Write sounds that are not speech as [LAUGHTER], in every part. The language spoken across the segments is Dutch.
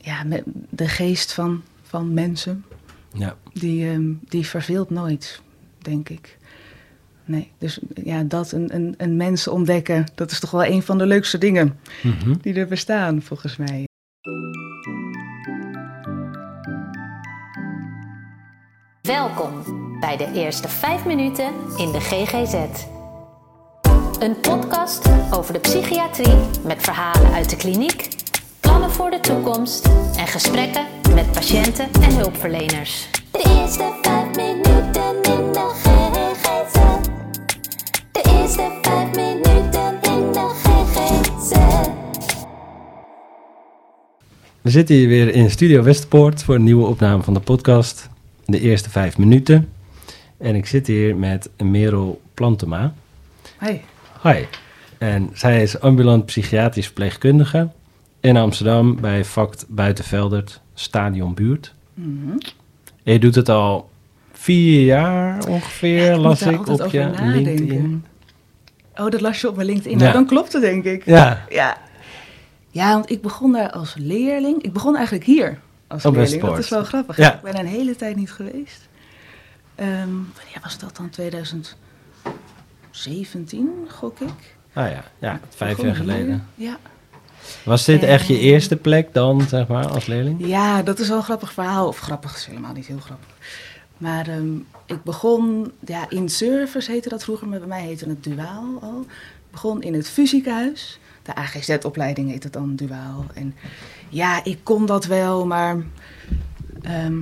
ja, met de geest van, van mensen, Ja. die, ehm, die verveelt nooit, denk ik. Nee, dus ja, dat, een, een, een mens ontdekken, dat is toch wel een van de leukste dingen Mhm. die er bestaan, volgens mij. Welkom bij de eerste 5 minuten in de GGZ. Een podcast over de psychiatrie met verhalen uit de kliniek, de toekomst en gesprekken met patiënten en hulpverleners. De eerste vijf minuten in de GGZ. De eerste vijf minuten in de GGZ. We zitten hier weer in Studio Westerpoort voor een nieuwe opname van de podcast. De eerste vijf minuten. En ik zit hier met Merel Plantema. Hey. Hi. En zij is ambulant psychiatrisch verpleegkundige in Amsterdam bij Vact Buitenveldert Stadion Buurt. Mhm. En je doet het al vier jaar ongeveer, Ik las ik op je nadenken. LinkedIn. Oh, dat las je op mijn LinkedIn. Ja. Nou, dan klopt het, denk ik. Ja, Ja. ja, want ik begon daar als leerling. Ik begon eigenlijk hier als Op leerling. Dat is wel grappig. Ja. Ik ben een hele tijd niet geweest. Ehm wanneer was dat dan? 2017, gok ik. ah ja, ja vijf jaar hier. geleden. Ja. Was dit echt je eerste plek dan, zeg maar, als leerling? ja, dat is wel een grappig verhaal. Of grappig, is helemaal niet heel grappig. Maar ehm, ik begon, ja, in service heette dat vroeger, maar bij mij heette het duaal al. Ik begon in het fysiekenhuis. De AGZ-opleiding heet het dan duaal. En ja, ik kon dat wel, maar ehm,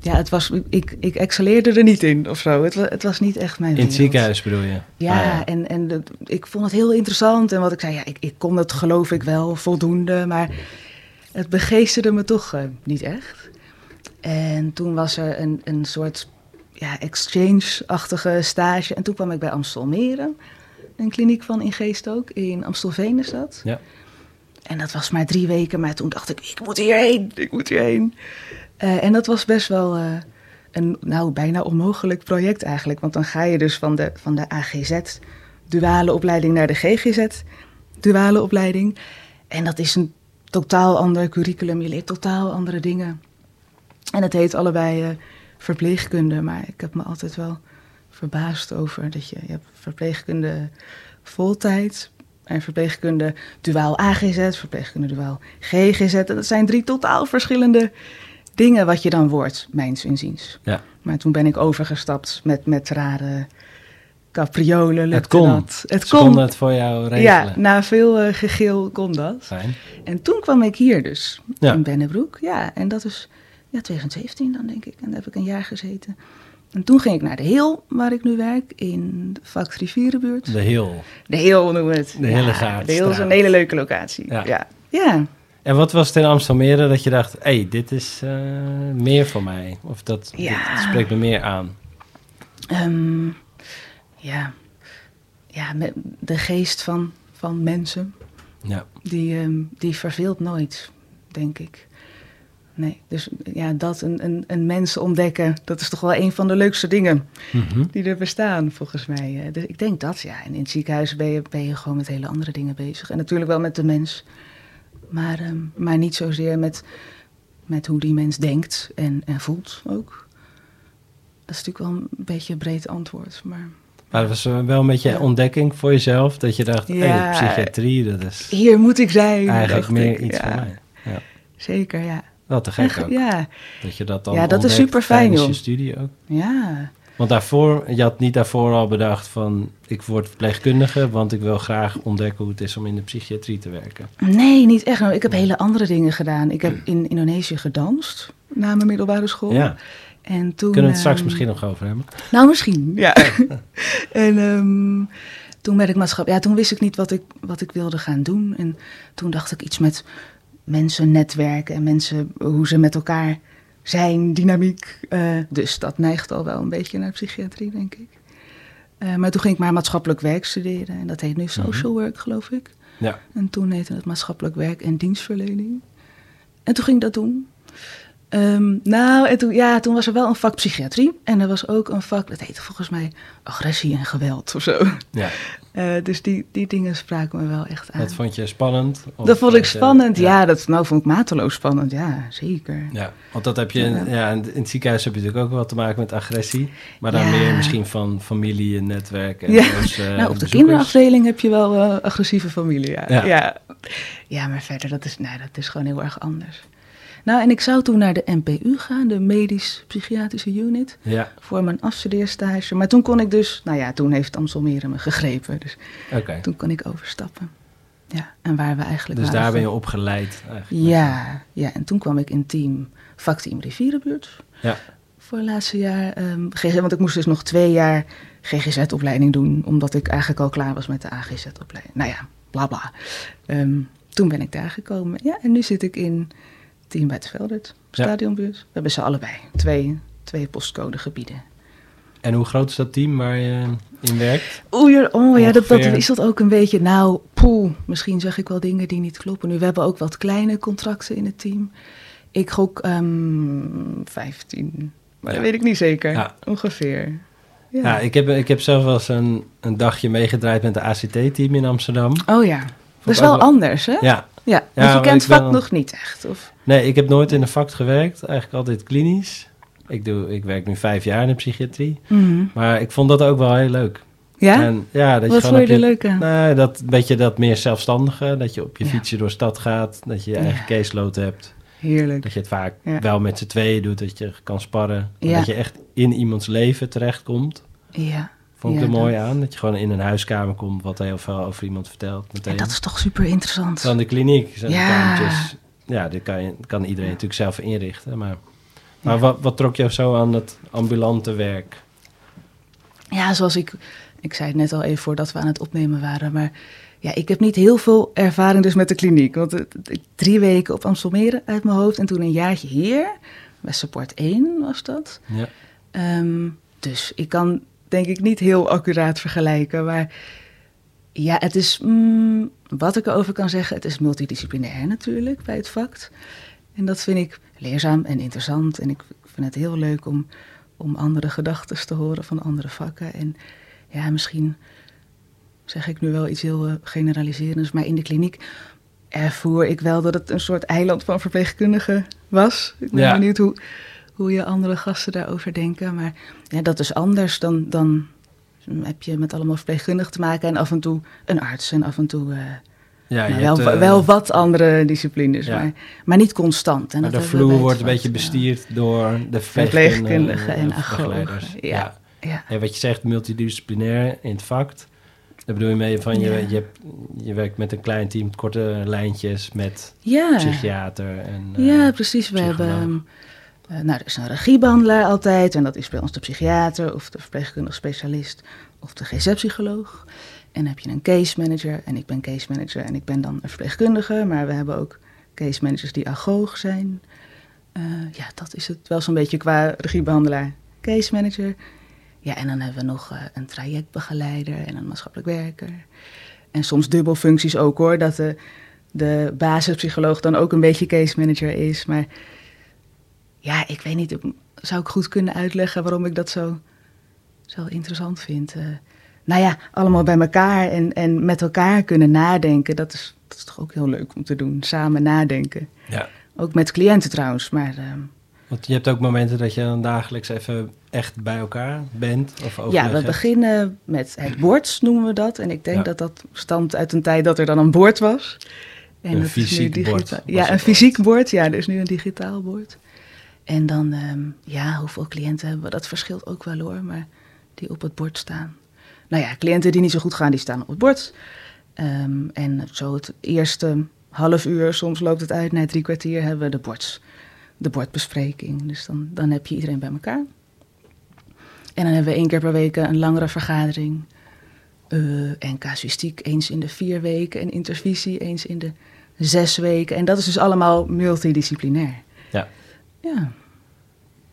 ja, het was, ik, ik excelleerde er niet in of zo. Het, het was niet echt mijn In het wereld. ziekenhuis bedoel je? Ja, Ah, en, en de- ik vond het heel interessant. En wat ik zei, ja, ik, ik kon het geloof ik wel voldoende, maar het begeesterde me toch eh, niet echt. En toen was er een, een soort ja, exchange-achtige stage. En toen kwam ik bij Amstelmeren, een kliniek van in Geest ook, in Amstelveen is dat. Ja. En dat was maar drie weken, maar toen dacht ik, ik moet hierheen, ik moet hierheen. Eh, en dat was best wel eh, een nou, bijna onmogelijk project eigenlijk. Want dan ga je dus van de, van de AGZ-duale opleiding naar de GGZ-duale opleiding. En dat is een totaal ander curriculum. Je leert totaal andere dingen. En het heet allebei eh, verpleegkunde. Maar ik heb me altijd wel verbaasd over dat je, je hebt verpleegkunde voltijd en verpleegkunde duaal AGZ, verpleegkunde duaal GGZ. En dat zijn drie totaal verschillende dingen wat je dan wordt, mijns inziens. Ja. Maar toen ben ik overgestapt met, met rare capriolen. Het kon. Dat. Het konden kon. het voor jou regelen. Ja, na veel eh, gegil kon dat. Fijn. En toen kwam ik hier dus, Ja. in Bennebroek. Ja, en dat is ja, 2017 dan, denk ik. En daar heb ik een jaar gezeten. En toen ging ik naar de Heel, waar ik nu werk, in de Vak Rivierenbuurt. De heel. De Heel noemen we het. De Ja, Hillegaardstraat. De Heel is een hele leuke locatie. Ja. Ja. ja. En wat was het in Amstelmere dat je dacht, hé, hey, dit is eh, meer voor mij? Of dat Ja. dit spreekt me meer aan? Ehm, ja. ja, de geest van, van mensen, Ja. die, ehm, die verveelt nooit, denk ik. Nee, dus ja, dat, een, een, een mens ontdekken, dat is toch wel een van de leukste dingen Mhm. die er bestaan, volgens mij. Eh, Dus ik denk dat, ja. En in het ziekenhuis ben je, ben je gewoon met hele andere dingen bezig. En natuurlijk wel met de mens, maar, ehm, maar niet zozeer met, met hoe die mens denkt en, en voelt ook. Dat is natuurlijk wel een beetje een breed antwoord, maar... Maar dat was wel een beetje Ja. ontdekking voor jezelf, dat je dacht, Ja. psychiatrie, dat is Hier moet ik zijn, eigenlijk meer ik. iets ja, voor mij. Ja. Zeker, ja. Wel te gek ook, Ja, dat je dat dan Ja, dat is tijdens joh. je studie ook. ja. Want daarvoor, je had niet daarvoor al bedacht van, ik word verpleegkundige, want ik wil graag ontdekken hoe het is om in de psychiatrie te werken. Nee, niet echt. Nou, ik heb hele andere dingen gedaan. Ik heb in Indonesië gedanst na mijn middelbare school. Ja, En toen, kunnen we het straks ehm, misschien nog over hebben. Nou, misschien, ja. [LAUGHS] en ehm, toen werd ik maatschap. Ja, toen wist ik niet wat ik, wat ik wilde gaan doen. En toen dacht ik iets met mensen netwerken en mensen, hoe ze met elkaar zijn, dynamiek. Eh, dus dat neigt al wel een beetje naar psychiatrie, denk ik. Eh, maar toen ging ik maar maatschappelijk werk studeren. En dat heet nu social work, geloof ik. Ja. En toen heette het maatschappelijk werk en dienstverlening. En toen ging ik dat doen. Ehm, nou, en toen, ja, toen was er wel een vak psychiatrie. En er was ook een vak, dat heette volgens mij agressie en geweld of zo. Ja, Eh, dus die, die dingen spraken me wel echt aan. dat vond je spannend? Dat vond ik je- spannend, ja. Dat nou, vond ik mateloos spannend, ja, zeker. Ja, want dat heb je, Ja. ja, in in het ziekenhuis heb je natuurlijk ook wel te maken met agressie. Maar dan Ja. meer misschien van familie en netwerk. En Ja. dus, eh, [LAUGHS] nou, op de kinderafdeling heb je wel eh, agressieve familie, ja. Ja. ja. Ja. maar verder, dat is, nou, dat is gewoon heel erg anders. Nou, en ik zou toen naar de NPU gaan, de medisch-psychiatrische unit, Ja, voor mijn afstudeerstage. Maar toen kon ik dus, nou ja, toen heeft Amstelmere me gegrepen. Dus toen kon ik overstappen. Ja, en waar we eigenlijk Dus waren daar ben je ge- opgeleid eigenlijk. Ja, ja, en toen kwam ik in team, vakteam Rivierenbuurt. Ja, voor het laatste jaar. GG, want ik moest dus nog twee jaar GGZ-opleiding doen, omdat ik eigenlijk al klaar was met de AGZ-opleiding. Nou ja, bla bla. Ehm, toen ben ik daar gekomen. Ja, en nu zit ik in Team Buitenveldert, Ja. stadionbuurt. We hebben ze allebei, twee, twee postcodegebieden. en hoe groot is dat team waar je in werkt? Oeh, ja, oh ja, dat, dat is dat ook een beetje. Nou, poeh, misschien zeg ik wel dingen die niet kloppen. Nu, we hebben ook wat kleine contracten in het team. Ik gok ehm 15, maar Ja. dat weet ik niet zeker. Ja. Ongeveer. Ja, ik, heb, ik heb zelf wel eens een, een dagje meegedraaid met de ACT-team in Amsterdam. Oh ja, dat is wel anders, hè? Ja, Ja, Ja, want je kent vak nog niet echt. Of, nee, ik heb nooit in een vak gewerkt. Eigenlijk altijd klinisch. Ik, doe, ik werk nu vijf jaar in de psychiatrie. Maar ik vond dat ook wel heel leuk. Ja? En, ja dat Wat gewoon vond je er leuk aan? Nou, dat beetje dat meer zelfstandige. Dat je op je Ja. fietsje door stad gaat. Dat je je Ja. eigen caseload hebt. Heerlijk. Dat je het vaak Ja. wel met z'n tweeën doet. Dat je kan sparren. en Ja. Dat je echt in iemands leven terechtkomt. Ja. Vond ik Ja, er mooi dat- aan. Dat je gewoon in een huiskamer komt. Wat heel veel over iemand vertelt. Meteen. En dat is toch super interessant. Van de kliniek zijn Ja. ja. kamertjes. Ja, dit kan, je, kan iedereen natuurlijk zelf inrichten. Maar, maar wat, wat trok jou zo aan het ambulante werk? Ja, zoals ik, ik zei het net al even voordat we aan het opnemen waren, maar ja, ik heb niet heel veel ervaring dus met de kliniek. Want drie weken op Amstelmere uit mijn hoofd en toen een jaartje hier, bij Support 1 was dat. Ja. Ehm, dus ik kan denk ik niet heel accuraat vergelijken, maar ja, het is, mm, wat ik erover kan zeggen, het is multidisciplinair natuurlijk bij het vak. En dat vind ik leerzaam en interessant en ik vind het heel leuk om, om andere gedachten te horen van andere vakken. En ja, misschien zeg ik nu wel iets heel eh, generaliserends, maar in de kliniek ervoer ik wel dat het een soort eiland van verpleegkundigen was. Ik ben Ja. benieuwd hoe, hoe je andere gasten daarover denken. Maar ja, dat is anders dan, dan heb je met allemaal verpleegkundigen te maken en af en toe een arts en af en toe eh, Ja, nou, wel, hebt, eh, wel wat andere disciplines, ja. maar, maar niet constant. En Maar dat de vloer wordt een beetje ja. bestierd door de Verpleegkundigen verpleegkundigen en begeleiders. ja. Ja. En wat je zegt, multidisciplinair in het vak. Daar bedoel je mee van, je, je, hebt, je werkt met een klein team, korte lijntjes met psychiater en eh, Ja, precies. We hebben. Eh, nou, er is een regiebehandelaar altijd. En dat is bij ons de psychiater of de verpleegkundig specialist of de GZ-psycholoog. En dan heb je een case manager. En ik ben case manager en ik ben dan een verpleegkundige. Maar we hebben ook case managers die agoog zijn. Eh, ja, dat is het wel zo'n beetje qua regiebehandelaar. Case manager. Ja, en dan hebben we nog eh, een trajectbegeleider en een maatschappelijk werker. En soms dubbelfuncties ook hoor. Dat de, de basispsycholoog dan ook een beetje case manager is. Maar ja, ik weet niet. Zou ik goed kunnen uitleggen waarom ik dat zo, zo interessant vind? Eh, nou ja, allemaal bij elkaar en, en met elkaar kunnen nadenken. Dat is, dat is toch ook heel leuk om te doen. Samen nadenken. Ja, Ook met cliënten trouwens. Maar ehm, want je hebt ook momenten dat je dan dagelijks even echt bij elkaar bent of ja, we hebt. beginnen met het bord, noemen we dat. En ik denk Ja. dat dat stamt uit een tijd dat er dan een bord was. En Een fysiek bord Ja, een fysiek bord. Ja, er is nu een digitaal bord. En dan, ehm, ja, hoeveel cliënten hebben we? Dat verschilt ook wel hoor, maar die op het bord staan. Nou ja, cliënten die niet zo goed gaan, die staan op het bord. Ehm, en zo het eerste half uur, soms loopt het uit, na drie kwartier hebben we de, bords, de bordbespreking. Dus dan, dan heb je iedereen bij elkaar. En dan hebben we één keer per week een langere vergadering. Eh, en casuïstiek eens in de vier weken. En intervisie eens in de zes weken. En dat is dus allemaal multidisciplinair. Ja, Ja,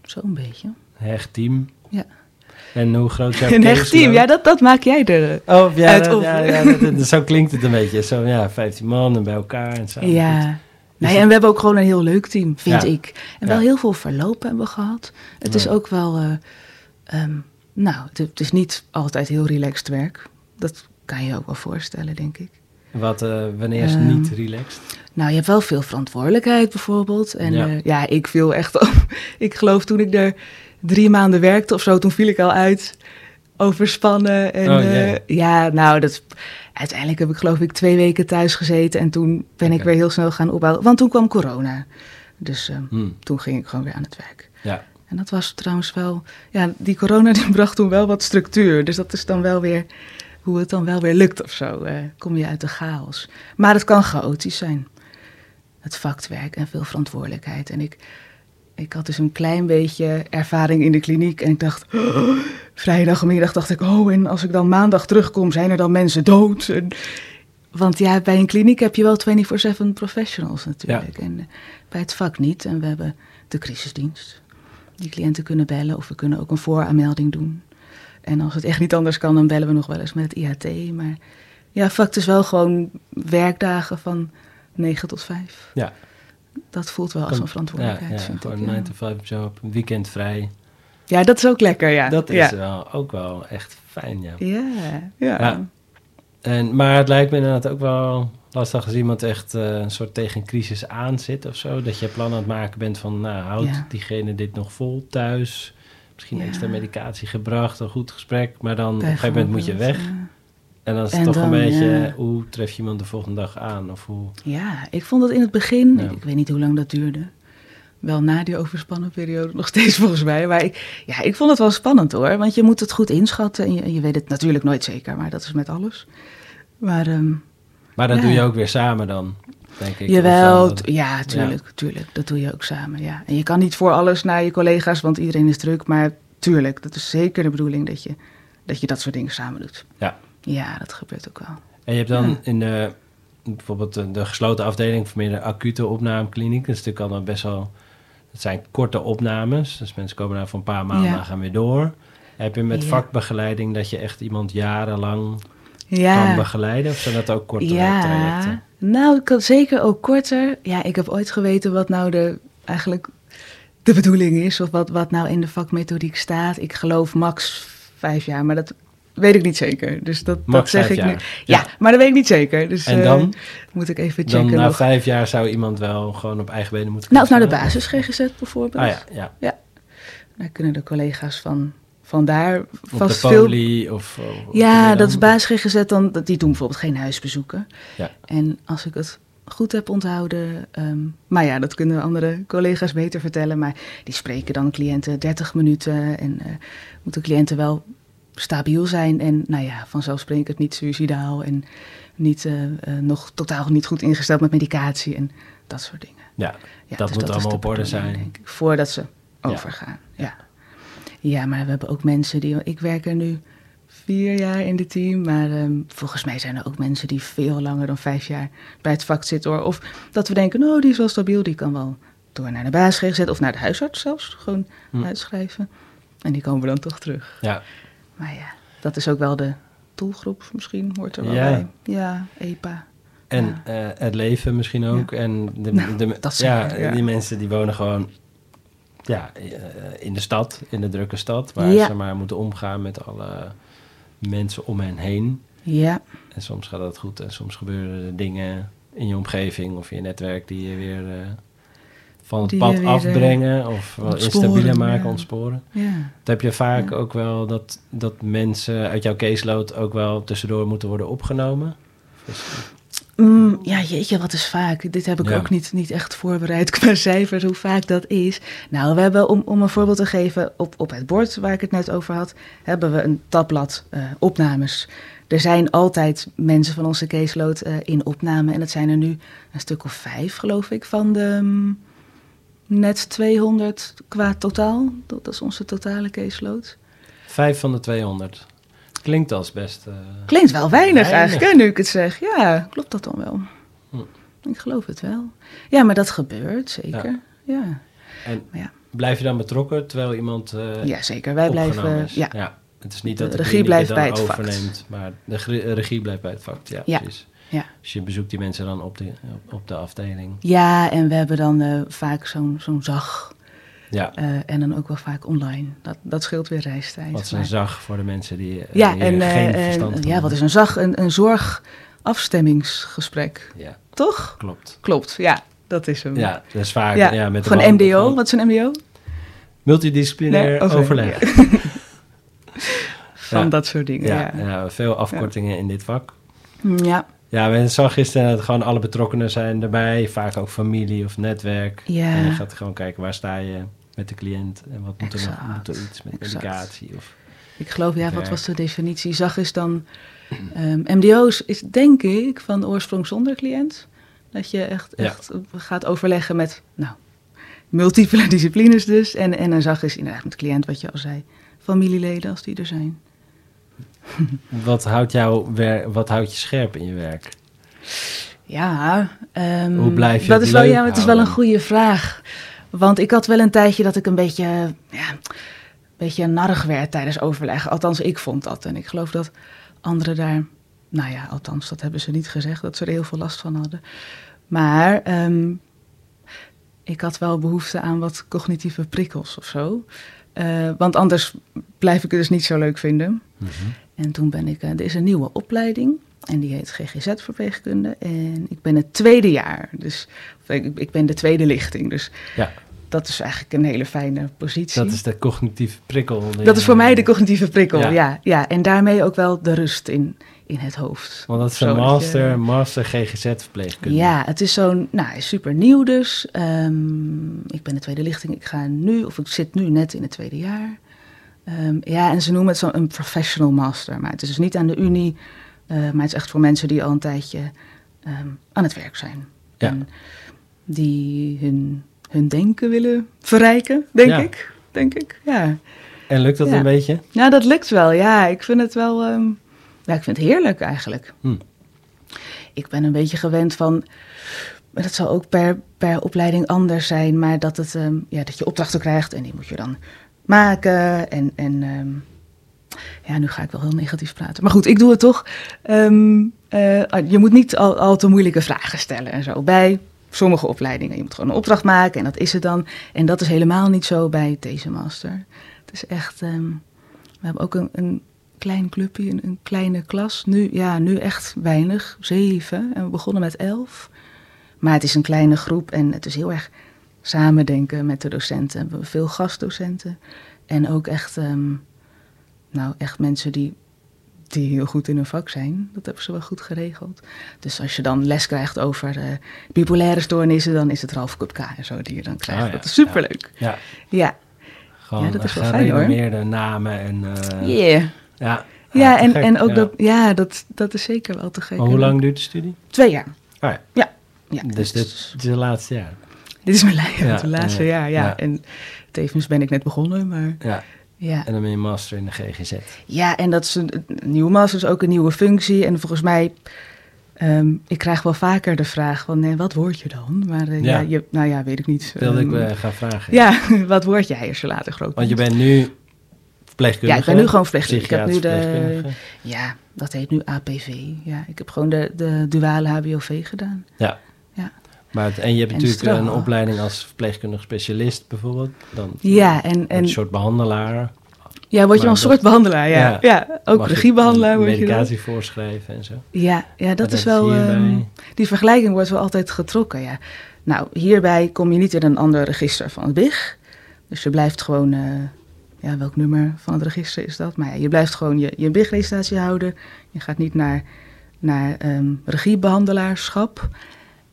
zo'n beetje. hecht team. Ja. En hoe groot [LAUGHS] jouw Een echt caseload? team, ja, dat, dat maak jij er. Oh, ja, uit dat- op. ja, ja dat- dat- zo klinkt het een beetje. Zo, ja, 15 man en bij elkaar en zo. Ja, Nee, en we hebben ook gewoon een heel leuk team, vind Ja. ik. En wel Ja. heel veel verloop hebben we gehad. Het is ook wel, eh, ehm, nou, het, het is niet altijd heel relaxed werk. Dat kan je je ook wel voorstellen, denk ik. Wat, eh, wanneer is Ehm, niet relaxed? Nou, je hebt wel veel verantwoordelijkheid bijvoorbeeld. En Ja. ja, ja ik viel echt op. [LAUGHS] Ik geloof toen ik er drie maanden werkte of zo, toen viel ik al uit. Overspannen. En, Oh, eh, ja, nou, dat, uiteindelijk heb ik geloof ik twee weken thuis gezeten. En toen ben ik weer heel snel gaan opbouwen. Want toen kwam corona. Dus ehm, Hm, toen ging ik gewoon weer aan het werk. ja, En dat was trouwens wel, ja, die corona [LAUGHS] die bracht toen wel wat structuur. Dus dat is dan wel weer hoe het dan wel weer lukt of zo. eh, kom je uit de chaos. Maar het kan chaotisch zijn. Het vakwerk en veel verantwoordelijkheid. En ik, ik had dus een klein beetje ervaring in de kliniek. En ik dacht, oh, vrijdagmiddag dacht ik, oh, en als ik dan maandag terugkom, zijn er dan mensen dood? En, want ja, bij een kliniek heb je wel 24-7 professionals natuurlijk. En eh, bij het vak niet. En we hebben de crisisdienst. Die cliënten kunnen bellen of we kunnen ook een vooraanmelding doen. En als het echt niet anders kan, dan bellen we nog wel eens met het IHT. Maar ja, vak is wel gewoon werkdagen van 9 tot 5. ja. Dat voelt wel als een verantwoordelijkheid, ja, ja, vind gewoon ik. 9 Ja. to 5 job, weekend vrij. ja, dat is ook lekker, ja. Dat is ja. wel, ook wel echt fijn, ja. Ja, ja. Ja. En, maar het lijkt me inderdaad ook wel lastig als iemand echt eh, een soort tegen een crisis aan zit of zo. Dat je plan aan het maken bent van, nou, houdt Ja. diegene dit nog vol thuis? Misschien Ja. extra medicatie gebracht, een goed gesprek. Maar dan op een gegeven moment moet je weg. En dan is het En toch een beetje, ja. hoe tref je iemand de volgende dag aan? Of hoe... Ja, ik vond dat in het begin, Ja. ik, ik weet niet hoe lang dat duurde. Wel na die overspannen periode nog [LAUGHS] steeds volgens mij. Maar ik, ja, ik vond het wel spannend hoor. Want je moet het goed inschatten. En je, weet het natuurlijk nooit zeker, maar dat is met alles. Maar ehm, Maar dat Ja. doe je ook weer samen dan, denk ik. jawel, ja, tuurlijk, tuurlijk. Dat doe je ook samen, ja. En je kan niet voor alles naar je collega's, want iedereen is druk. Maar tuurlijk, dat is zeker de bedoeling dat je dat, je dat soort dingen samen doet. Ja. Ja, dat gebeurt ook wel. En je hebt dan Ja. in de, bijvoorbeeld de, de gesloten afdeling voor meer de acute opnamekliniek. Dat is natuurlijk al dan best wel, dat zijn korte opnames. Dus mensen komen daar voor een paar maanden Ja. en gaan weer door. Heb je met Ja. vakbegeleiding dat je echt iemand jarenlang Ja. kan begeleiden? Of zijn dat ook korte ja, trajecten? nou, ik had zeker ook korter. Ja, ik heb ooit geweten wat nou de, eigenlijk de bedoeling is. Of wat, wat nou in de vakmethodiek staat. Ik geloof max vijf jaar, maar dat weet ik niet zeker. Dus dat, Max dat zeg ik nu. Ja, Ja. maar dat weet ik niet zeker. Dus En eh, dan? moet ik even Dan checken na nog. vijf jaar zou iemand wel gewoon op eigen benen moeten Nou, of naar de basis GGZ bijvoorbeeld. Ah ja, ja. Daar kunnen de collega's van, van daar Op vast de veel of... doe Ja, dat is dan? basis GGZ dan. Die doen bijvoorbeeld geen huisbezoeken. Ja. En als ik het goed heb onthouden. ehm, maar ja, dat kunnen andere collega's beter vertellen. Maar die spreken dan cliënten 30 minuten. En eh, moeten cliënten wel stabiel zijn. En nou ja, vanzelfsprekend niet suicidaal. En niet, eh, eh, nog totaal niet goed ingesteld met medicatie. En dat soort dingen. Ja, Ja, Dat moet is allemaal op orde zijn. Denk ik, voordat ze Ja. overgaan. Ja. ja, maar we hebben ook mensen die. Ik werk er nu vier jaar in dit team. Maar ehm, volgens mij zijn er ook mensen die veel langer dan vijf jaar bij het vak zitten. Hoor. Of dat we denken, nou, die is wel stabiel, die kan wel door naar de basis gezet. Of naar de huisarts zelfs, gewoon Hm. uitschrijven. En die komen dan toch terug. ja. Maar ja, dat is ook wel de doelgroep misschien, hoort er wel Ja. bij. Ja, EPA. En eh, het leven misschien ook. En de, Nou, de, ja, zeker, ja. die mensen die wonen gewoon ja, eh, in de stad, in de drukke stad, waar Ja. ze maar moeten omgaan met alle mensen om hen heen. Ja, En soms gaat dat goed en soms gebeuren er dingen in je omgeving of in je netwerk die je weer eh, van het pad eh, afbrengen of wel instabieler maken, ja. ontsporen. ja. Dat heb je vaak Ja. ook wel dat, dat mensen uit jouw caseload ook wel tussendoor moeten worden opgenomen. Dus, Mm, ja, jeetje, wat is vaak. Dit heb ik ook niet, niet echt voorbereid [LAUGHS] qua cijfers, hoe vaak dat is. Nou, we hebben, om, om een voorbeeld te geven, op, op het bord waar ik het net over had, hebben we een tabblad eh, opnames. Er zijn altijd mensen van onze caseload eh, in opname. En dat zijn er nu een stuk of vijf, geloof ik, van de mm, net 200 qua totaal. Dat, is onze totale caseload. Vijf van de 200. Klinkt als best. eh, Klinkt wel weinig, Weinig. eigenlijk, hè, nu ik het zeg. Ja, klopt dat dan wel? Hm. Ik geloof het wel. Ja, maar dat gebeurt, zeker. Ja, En ja. blijf je dan betrokken terwijl iemand. eh ja zeker. Wij blijven... is? Ja, Het is niet De dat de, regie blijft bij het vak. overneemt, maar de regie blijft bij het vak. Ja, Ja. precies. Ja. Dus je bezoekt die mensen dan op de, op, de afdeling. Ja, en we hebben dan eh, vaak zo'n zo'n zag. Ja, eh, en dan ook wel vaak online. Dat, dat scheelt weer reistijd. wat is een maar- zag voor de mensen die eh, Ja, hier en geen en- verstand van ja, wat hebben. is een zag? Een, een zorgafstemmingsgesprek. Ja, Toch? klopt. Klopt, ja. Dat is hem. Ja, dat is vaak Ja, ja, met Gewoon MDO. van Wat is een MDO? Multidisciplinair Nee, overleg. [LAUGHS] Van Ja. dat soort dingen, Ja, ja. ja. veel afkortingen in dit vak. Ja, Ja, we zag gisteren dat gewoon alle betrokkenen zijn erbij. Vaak ook familie of netwerk. Ja. En je gaat gewoon kijken waar sta je met de cliënt. En wat moet er nog? Moet er iets met exact. medicatie? Of, ik geloof, ja, wat was de definitie? Zag is dan... ehm, MDO's is denk ik van oorsprong zonder cliënt. Dat je echt, Ja. echt gaat overleggen met, nou, multiple [LAUGHS] disciplines dus. En, en een zag is inderdaad met cliënt, wat je al zei. Familieleden als die er zijn. [LAUGHS] wat, houdt jou, wat houdt je scherp in je werk? Ja, ehm, Hoe blijf je dat het is wel, ja, het is wel een goede vraag. Want ik had wel een tijdje dat ik een beetje, ja, een beetje narrig werd tijdens overleg. Althans, ik vond dat. En ik geloof dat anderen daar, nou ja, althans, dat hebben ze niet gezegd, dat ze er heel veel last van hadden. Maar ehm, ik had wel behoefte aan wat cognitieve prikkels of zo. Eh, want anders blijf ik het dus niet zo leuk vinden. Mhm. En toen ben ik, eh, er is een nieuwe opleiding en die heet GGZ-verpleegkunde. En ik ben het tweede jaar, dus ik, ik ben de tweede lichting. Dus Ja, dat is eigenlijk een hele fijne positie. dat is de cognitieve prikkel. Dat is voor mij de cognitieve prikkel, Ja. ja. ja, En daarmee ook wel de rust in, in het hoofd. Want dat is een je- master, master GGZ-verpleegkunde. Ja, het is zo'n, nou, super nieuw dus. Ehm, ik ben de tweede lichting. Ik ga nu, of ik zit nu net in het tweede jaar. Ehm, ja, en ze noemen het zo'n een professional master. Maar het is dus niet aan de unie, eh, maar het is echt voor mensen die al een tijdje ehm, aan het werk zijn. Ja. En die hun, hun denken willen verrijken, denk Ja. ik. Denk ik, ja. En lukt dat Ja. een beetje? Ja, dat lukt wel. Ja, ik vind het wel. ehm, ja, ik vind het heerlijk eigenlijk. Hm. Ik ben een beetje gewend van. maar Dat zal ook per, per opleiding anders zijn, maar dat, het, ja, dat je opdrachten krijgt en die moet je dan maken. En, en ehm, ja, nu ga ik wel heel negatief praten. Maar goed, ik doe het toch. Ehm, eh, je moet niet al, al te moeilijke vragen stellen en zo. Bij sommige opleidingen. Je moet gewoon een opdracht maken en dat is het dan. En dat is helemaal niet zo bij deze master. Het is echt. ehm, we hebben ook een, een klein clubje, een, een kleine klas. Nu, ja, nu echt weinig, zeven. En we begonnen met elf. Maar het is een kleine groep en het is heel erg samen denken met de docenten. We hebben veel gastdocenten. En ook echt, ehm, nou, echt mensen die, die heel goed in hun vak zijn. Dat hebben ze wel goed geregeld. Dus als je dan les krijgt over eh, bipolaire stoornissen, dan is het Ralf Kupka en zo die je dan krijgt. Ja. Dat is superleuk. Ja, Ja, gewoon Ja, dat is wel fijn, hoor. namen. En, eh, yeah. Ja, Ja, en, gek, en ook ja. dat, ja, dat, dat is zeker wel te gek. Maar hoe lang duurt de studie? Twee jaar. Ah, ja. Ja. ja Dus dit is het laatste jaar. Dit is mijn [LAUGHS] Ja, het laatste ja, jaar, ja. ja. En tevens ben ik net begonnen, maar Ja, ja. en dan ben je master in de GGZ. Ja, en dat is een, een nieuwe master, is ook een nieuwe functie. En volgens mij, ehm, ik krijg wel vaker de vraag van, nee, wat word je dan? Maar eh, ja. Je, nou ja, weet ik niet. Wilde ik eh, gaan vragen. Ja, [LAUGHS] wat word jij als je later groot Want je bent? bent nu verpleegkundige. Ja, ik ben nu gewoon verpleegkundige. Ik heb nu de, ja, dat heet nu APV. Ja, ik heb gewoon de, de duale HBOV gedaan. Ja. Maar het- en je hebt En natuurlijk een opleiding als verpleegkundig specialist bijvoorbeeld. Dan Ja, en, een en soort behandelaar. ja, word je wel een soort behandelaar, ja. Ja. ja. ook regiebehandelaar word je. Medicatie voorschrijven en zo. Ja, ja dat is wel. ehm, die vergelijking wordt wel altijd getrokken. Ja. Nou, hierbij kom je niet in een ander register van het BIG. Dus je blijft gewoon. eh, ja, welk nummer van het register is dat? Maar ja, je blijft gewoon je, je BIG-registratie houden. Je gaat niet naar, naar ehm, regiebehandelaarschap.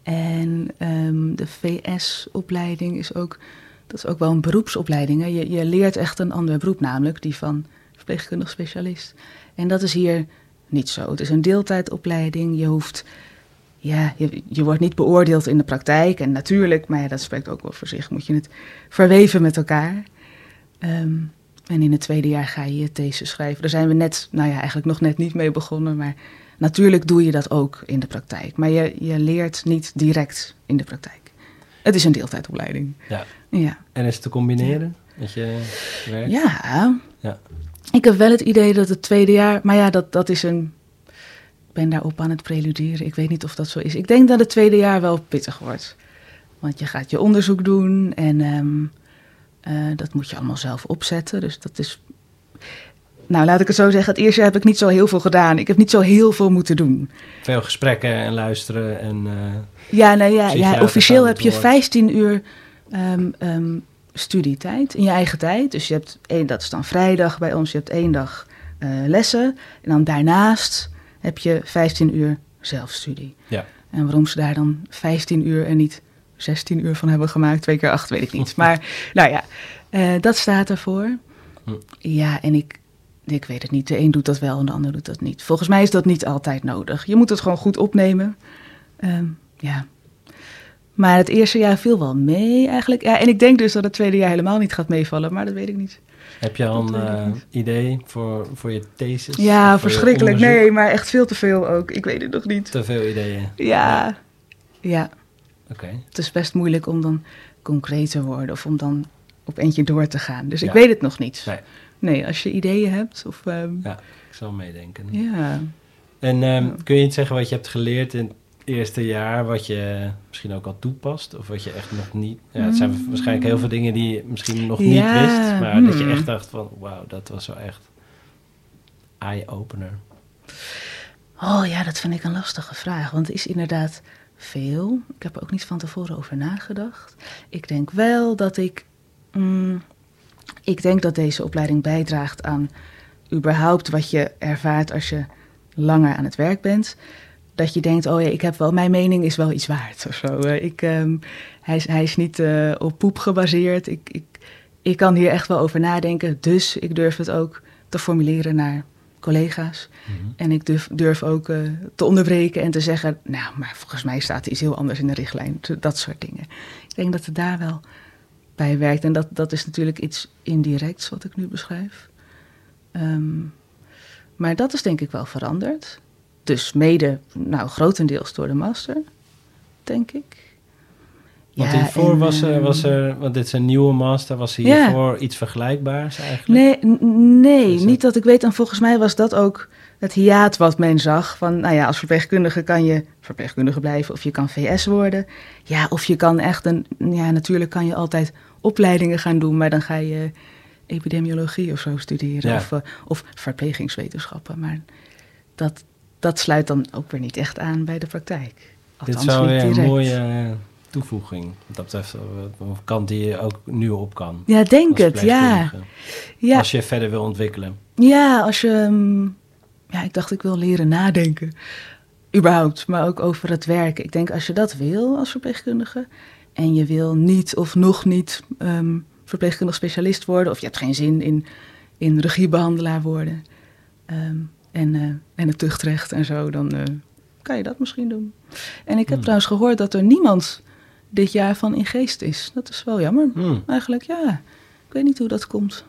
En ehm, de VS-opleiding is ook. Dat is ook wel een beroepsopleiding. Hè? Je, je leert echt een ander beroep, namelijk die van verpleegkundig specialist. En dat is hier niet zo. Het is een deeltijdopleiding. Je hoeft. Ja, je, je wordt niet beoordeeld in de praktijk. En natuurlijk, maar dat spreekt ook wel voor zich, moet je het verweven met elkaar. Ehm, en in het tweede jaar ga je je thesis schrijven. Daar zijn we net, nou ja, eigenlijk nog net niet mee begonnen. Maar natuurlijk doe je dat ook in de praktijk. Maar je, je leert niet direct in de praktijk. Het is een deeltijdopleiding. Ja. Ja. En is het te combineren met je werk? Ja. Ja. Ik heb wel het idee dat het tweede jaar, maar ja, dat, dat is een. ben daarop aan het preluderen. Ik weet niet of dat zo is. Ik denk dat het tweede jaar wel pittig wordt. Want je gaat je onderzoek doen en ehm, eh, dat moet je allemaal zelf opzetten. Dus dat is. Nou, laat ik het zo zeggen. Het eerste jaar heb ik niet zo heel veel gedaan. Ik heb niet zo heel veel moeten doen. Veel gesprekken en luisteren en... eh, Ja, nou ja, ja officieel heb je woord. 15 uur ehm, ehm, studietijd in je eigen tijd. Dus je hebt één, dat is dan vrijdag bij ons, je hebt één dag eh, lessen. En dan daarnaast heb je 15 uur zelfstudie. Ja. En waarom ze daar dan 15 uur en niet 16 uur van hebben gemaakt, twee keer acht, weet ik niet. [LAUGHS] Maar nou ja, eh, dat staat ervoor. Hm. Ja, en ik, ik weet het niet. De een doet dat wel en de ander doet dat niet. Volgens mij is dat niet altijd nodig. Je moet het gewoon goed opnemen. Ehm, ja. Maar het eerste jaar viel wel mee eigenlijk. Ja, en ik denk dus dat het tweede jaar helemaal niet gaat meevallen, maar dat weet ik niet. Heb je al een eh, idee voor, voor je thesis? Ja, verschrikkelijk. Nee, maar echt veel te veel ook. Ik weet het nog niet. Te veel ideeën. Ja, ja. Oké. Het is best moeilijk om dan concreet te worden of om dan op eentje door te gaan. Dus ik weet het nog niet. Nee. Nee, als je ideeën hebt of... ehm, Ja, ik zal meedenken. ja. En ehm, Ja. kun je iets zeggen wat je hebt geleerd in het eerste jaar, wat je misschien ook al toepast? Of wat je echt nog niet... Ja, het zijn waarschijnlijk heel veel dingen die je misschien nog niet Ja, wist, maar dat je hmm. echt dacht van, wauw, dat was wel echt eye-opener. Oh ja, dat vind ik een lastige vraag. Want het is inderdaad veel. Ik heb er ook niet van tevoren over nagedacht. Ik denk wel dat ik. mm, ik denk dat deze opleiding bijdraagt aan überhaupt wat je ervaart als je langer aan het werk bent. Dat je denkt, oh ja, ik heb wel, mijn mening is wel iets waard of zo. Ik, ehm, hij, is, hij is niet eh, op poep gebaseerd. Ik, ik, ik kan hier echt wel over nadenken. Dus ik durf het ook te formuleren naar collega's. En ik durf, durf ook eh, te onderbreken en te zeggen, nou, maar volgens mij staat er iets heel anders in de richtlijn. Dat soort dingen. Ik denk dat het daar wel bij werkt. En dat, dat is natuurlijk iets indirects wat ik nu beschrijf. Ehm, maar dat is denk ik wel veranderd. Dus mede, nou, grotendeels door de master, denk ik. Want Ja, hiervoor en, was, er, ehm, was er, want dit is een nieuwe master, was er Ja. hiervoor iets vergelijkbaars eigenlijk? Nee, nee dat- niet dat ik weet. En volgens mij was dat ook het hiaat wat men zag. Van, nou ja, als verpleegkundige kan je verpleegkundige blijven of je kan VS worden. Ja, of je kan echt een... Ja, natuurlijk kan je altijd opleidingen gaan doen, maar dan ga je epidemiologie of zo studeren. Ja. Of, eh, of verplegingswetenschappen. Maar dat, dat sluit dan ook weer niet echt aan bij de praktijk. Dit Althans, zou niet weer een mooie eh, toevoeging. Wat dat betreft, eh, een kant die je ook nu op kan. Ja, denk het, ja. ja. Als je verder wil ontwikkelen. Ja, als je. mm, Ja, ik dacht ik wil leren nadenken. Überhaupt, maar ook over het werken. Ik denk als je dat wil als verpleegkundige. en je wil niet of nog niet ehm, verpleegkundig specialist worden. of je hebt geen zin in, in regiebehandelaar worden. ehm, en, eh, en het tuchtrecht en zo, dan eh, kan je dat misschien doen. En ik heb Hmm. trouwens gehoord dat er niemand dit jaar van in geest is. Dat is wel jammer. Hmm. Eigenlijk, ja. Ik weet niet hoe dat komt.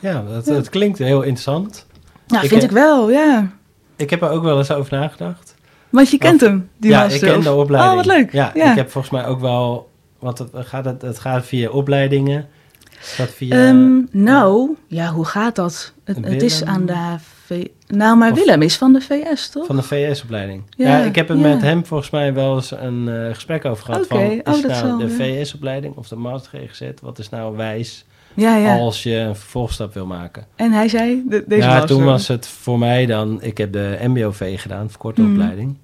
Ja, dat, Ja. dat klinkt heel interessant. Ja, Ik, vind ik wel, ja. Ik heb er ook wel eens over nagedacht. Want je kent Of- hem, die ja, master. ik ken de opleiding. Oh, wat leuk. Ja, Ja, ik heb volgens mij ook wel... Want het gaat, het, het gaat via opleidingen. Gaat via... Ehm, nou, ja, hoe gaat dat? Het, het is aan de HV... Nou, maar Of- Willem is van de VS, toch? Van de VS-opleiding. Ja, Ja, ik heb het ja. met hem volgens mij wel eens een eh, gesprek over gehad. Van, oh, is dat nou zal, de ja. VS-opleiding of de Master GGZ? Wat is nou wijs Ja, ja. als je een vervolgstap wil maken? En hij zei, de, deze ja, toen was het voor mij dan... Ik heb de MBOV gedaan, verkorte Mhm. opleiding.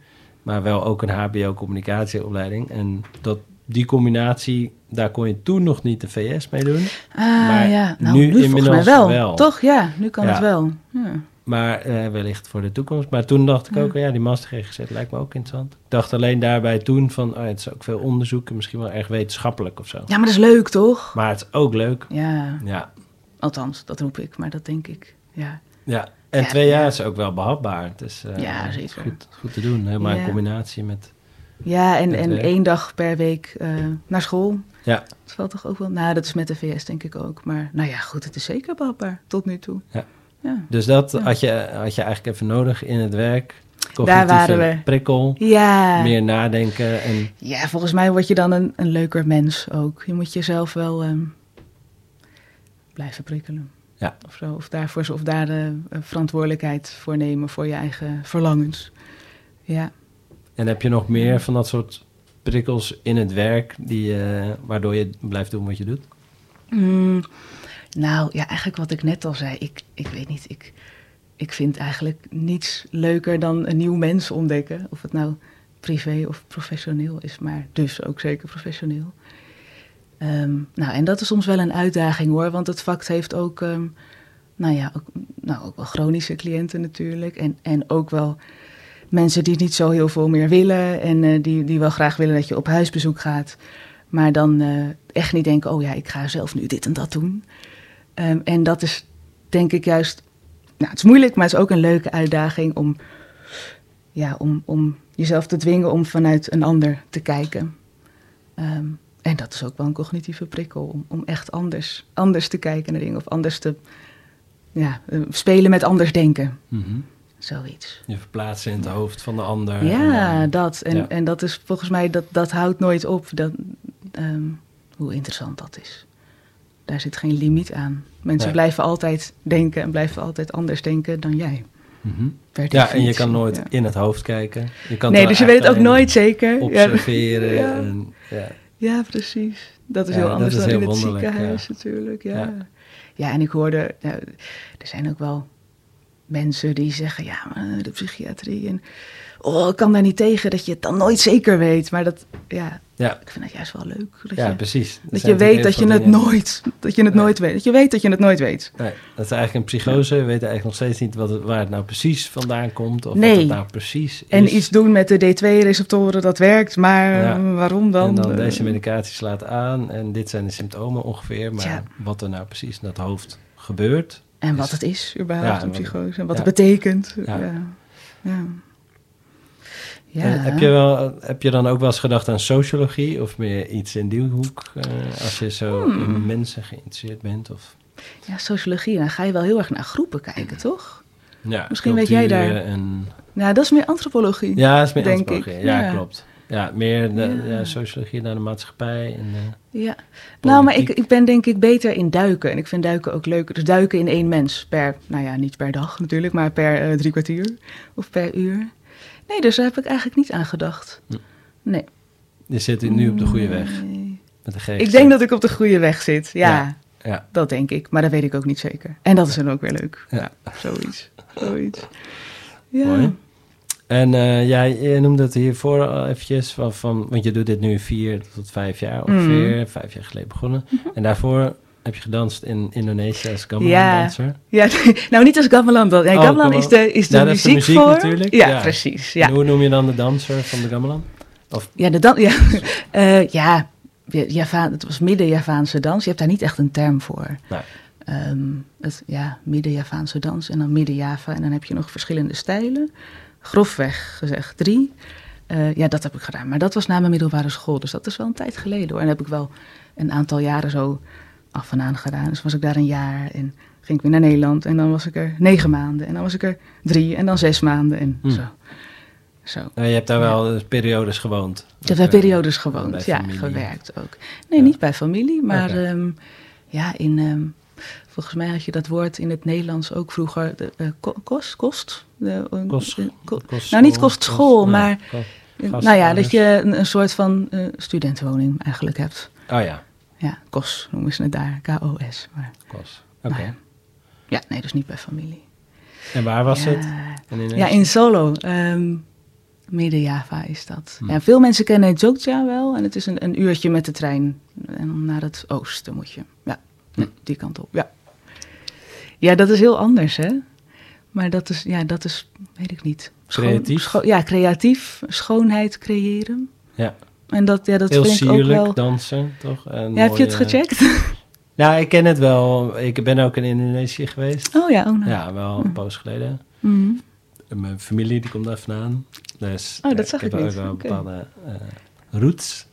Maar wel ook een HBO-communicatieopleiding. En dat, die combinatie, daar kon je toen nog niet de VS mee doen. Ah, maar ja. Nou, nu nu, volgens mij inmiddels wel. wel. Toch? Ja, nu kan Ja. het wel. Ja. Maar eh, wellicht voor de toekomst. Maar toen dacht ik Ja. ook, ja, die master GGZ lijkt me ook interessant. Ik dacht alleen daarbij toen van, oh, het is ook veel onderzoek en misschien wel erg wetenschappelijk of zo. ja, maar dat is leuk, toch? Maar het is ook leuk. Ja, Ja, althans, dat roep ik, maar dat denk ik. Ja, ja. En Ja, twee ja. jaar is ook wel behapbaar. Dus eh, Ja, het is zeker. goed, goed te doen. Helemaal in combinatie met... ja en, en één dag per week eh, naar school. Ja, Dat valt toch ook wel... Nou, dat is met de VS denk ik ook. Maar nou ja, goed, het is zeker behapbaar tot nu toe. Ja. Ja. dus dat Ja. had, je, had je eigenlijk even nodig in het werk. Daar waren we. prikkel, Ja. meer nadenken en... ja, volgens mij word je dan een, een leuker mens ook. Je moet jezelf wel ehm, blijven prikkelen. Ja. Of, zo, of, daarvoor, of daar de eh, verantwoordelijkheid voor nemen voor je eigen verlangens. Ja. En heb je nog meer van dat soort prikkels in het werk die, eh, waardoor je blijft doen wat je doet? Mm, nou, ja, eigenlijk wat ik net al zei. Ik, ik weet niet, ik, ik vind eigenlijk niets leuker dan een nieuw mens ontdekken. Of het nou privé of professioneel is, maar dus ook zeker professioneel. Ehm, nou, en dat is soms wel een uitdaging hoor, want het vak heeft ook, ehm, nou ja, ook, nou, ook wel chronische cliënten natuurlijk. En, en ook wel mensen die niet zo heel veel meer willen en eh, die, die wel graag willen dat je op huisbezoek gaat. Maar dan eh, echt niet denken, oh ja, ik ga zelf nu dit en dat doen. Ehm, en dat is denk ik juist, nou het is moeilijk, maar het is ook een leuke uitdaging om, ja, om, om jezelf te dwingen om vanuit een ander te kijken. Ehm, en dat is ook wel een cognitieve prikkel, om, om echt anders, anders te kijken naar dingen of anders te ja, eh, spelen met anders denken. Zoiets. Je verplaatsen in het hoofd van de ander. Ja, en dan- dat. En, ja. en dat is volgens mij, dat, dat houdt nooit op. Dat, ehm, hoe interessant dat is. Daar zit geen limiet aan. Mensen Nee. blijven altijd denken en blijven altijd anders denken dan jij. Mhm. Ja, en je kan nooit ja. in het hoofd kijken. Je kan Nee, dus je weet het ook nooit zeker. Observeren. Ja. En, ja. ja, precies. Dat is heel anders is dan heel in het ziekenhuis natuurlijk. Ja. Ja. Ja. en ik hoorde, nou, er zijn ook wel mensen die zeggen, ja, maar de psychiatrie en oh, ik kan daar niet tegen dat je het dan nooit zeker weet. Maar dat, ja, Ja. ik vind dat juist wel leuk. Dat ja, je, precies. Dat je weet dat je het dingen- nooit, dat je het Nee. nooit weet. Dat je weet dat je het nooit weet. Nee, dat is eigenlijk een psychose. We weten eigenlijk nog steeds niet wat het, waar het nou precies vandaan komt. Of wat Nee. het nou precies is. En iets doen met de D2-receptoren, dat werkt. Maar Ja. waarom dan? En dan deze medicatie slaat aan en dit zijn de symptomen ongeveer. Maar wat er nou precies in dat hoofd gebeurt. En wat het is, überhaupt, Ja, een en wat- psychose. En wat het betekent. Ja. Ja. En heb, je wel, heb je dan ook wel eens gedacht aan sociologie of meer iets in die hoek? eh, als je zo Hmm. in mensen geïnteresseerd bent? Of, Ja, sociologie, dan ga je wel heel erg naar groepen kijken, toch? ja, Misschien weet jij daar- En, Nou, dat is meer antropologie. ja, dat is meer Denk antropologie. ik, Ja, ja. klopt. Ja, meer de, Ja. sociologie naar de maatschappij. En, Ja. Nou, maar ik, ik ben denk ik beter in duiken. En ik vind duiken ook leuk. Dus duiken in één mens. Per, nou ja, niet per dag natuurlijk, maar per eh, drie kwartier of per uur. Nee, dus daar heb ik eigenlijk niet aan gedacht. Nee. je zit nu op de goede weg. Nee. Met de. Ik denk dat ik op de goede weg zit. Ja, Ja. Ja. dat denk ik. Maar dat weet ik ook niet zeker. En dat is dan ook weer leuk. Ja. Ja, zoiets. zoiets. Ja. Mooi. En ja, je noemde het hiervoor al eventjes, van, van, want je doet dit nu vier tot vijf jaar ongeveer, Mhm. vijf jaar geleden begonnen. En daarvoor heb je gedanst in Indonesië als gamelan Ja. danser. Ja, [LAUGHS] nou niet als gamelan. Nee, Oh, gamelan is de, is de, Ja, dat is de muziek, muziek voor. natuurlijk. Ja, Ja. precies. En Ja, hoe noem je dan de danser van de gamelan? Of, ja, de dan, ja, [LAUGHS] Eh, ja Ja, Java, het was midden-Javaanse dans. Je hebt daar niet echt een term voor. Nee. Ehm, het, ja, midden-Javaanse dans en dan midden-Java. En dan heb je nog verschillende stijlen. Grofweg gezegd drie. Eh, ja, dat heb ik gedaan. Maar dat was na mijn middelbare school. Dus dat is wel een tijd geleden hoor. En heb ik wel een aantal jaren zo af en aan gedaan. Dus was ik daar een jaar en ging ik weer naar Nederland. En dan was ik er negen maanden. En dan was ik er drie en dan zes maanden. En Hmm. zo. Zo. Nou, je hebt daar wel eh, periodes gewoond. Ik heb bij eh, periodes gewoond, ja, gewerkt ook. Nee, Ja. niet bij familie, maar ehm, ja, in, ehm, volgens mij had je dat woord in het Nederlands ook vroeger, de, eh, ko- kost, kost? De, Kost- de- ko- kostschool, nou, niet kost- nee, maar kost- nou ja, dat je een, een soort van studentenwoning eigenlijk hebt. Oh ja, Ja, KOS noemen ze het daar, K-O-S. Maar, kost. Oké. ja, nee, dus niet bij familie. En waar was ja. het? In Ja, in Solo. ehm Midden-Java is dat. Hm. Ja, veel mensen kennen Jogja wel. En het is een, een uurtje met de trein. En naar het oosten moet je. Ja, Hm. die kant op. Ja. ja, dat is heel anders, hè? Maar dat is, ja, dat is, weet ik niet. Creatief? ja, creatief. Schoonheid creëren. Ja. En dat, ja, dat Heel vind ik ook sierlijk wel... dansen, toch? Ja, heb je het gecheckt? [LAUGHS] Nou, ik ken het wel. Ik ben ook in Indonesië geweest. Oh ja, oh nou. Ja, wel een poos geleden. Mhm. En Mijn familie die komt daar vandaan. Dus Oh, dat eh, zag ik heb niet. ook wel Oké. bepaalde eh, roots.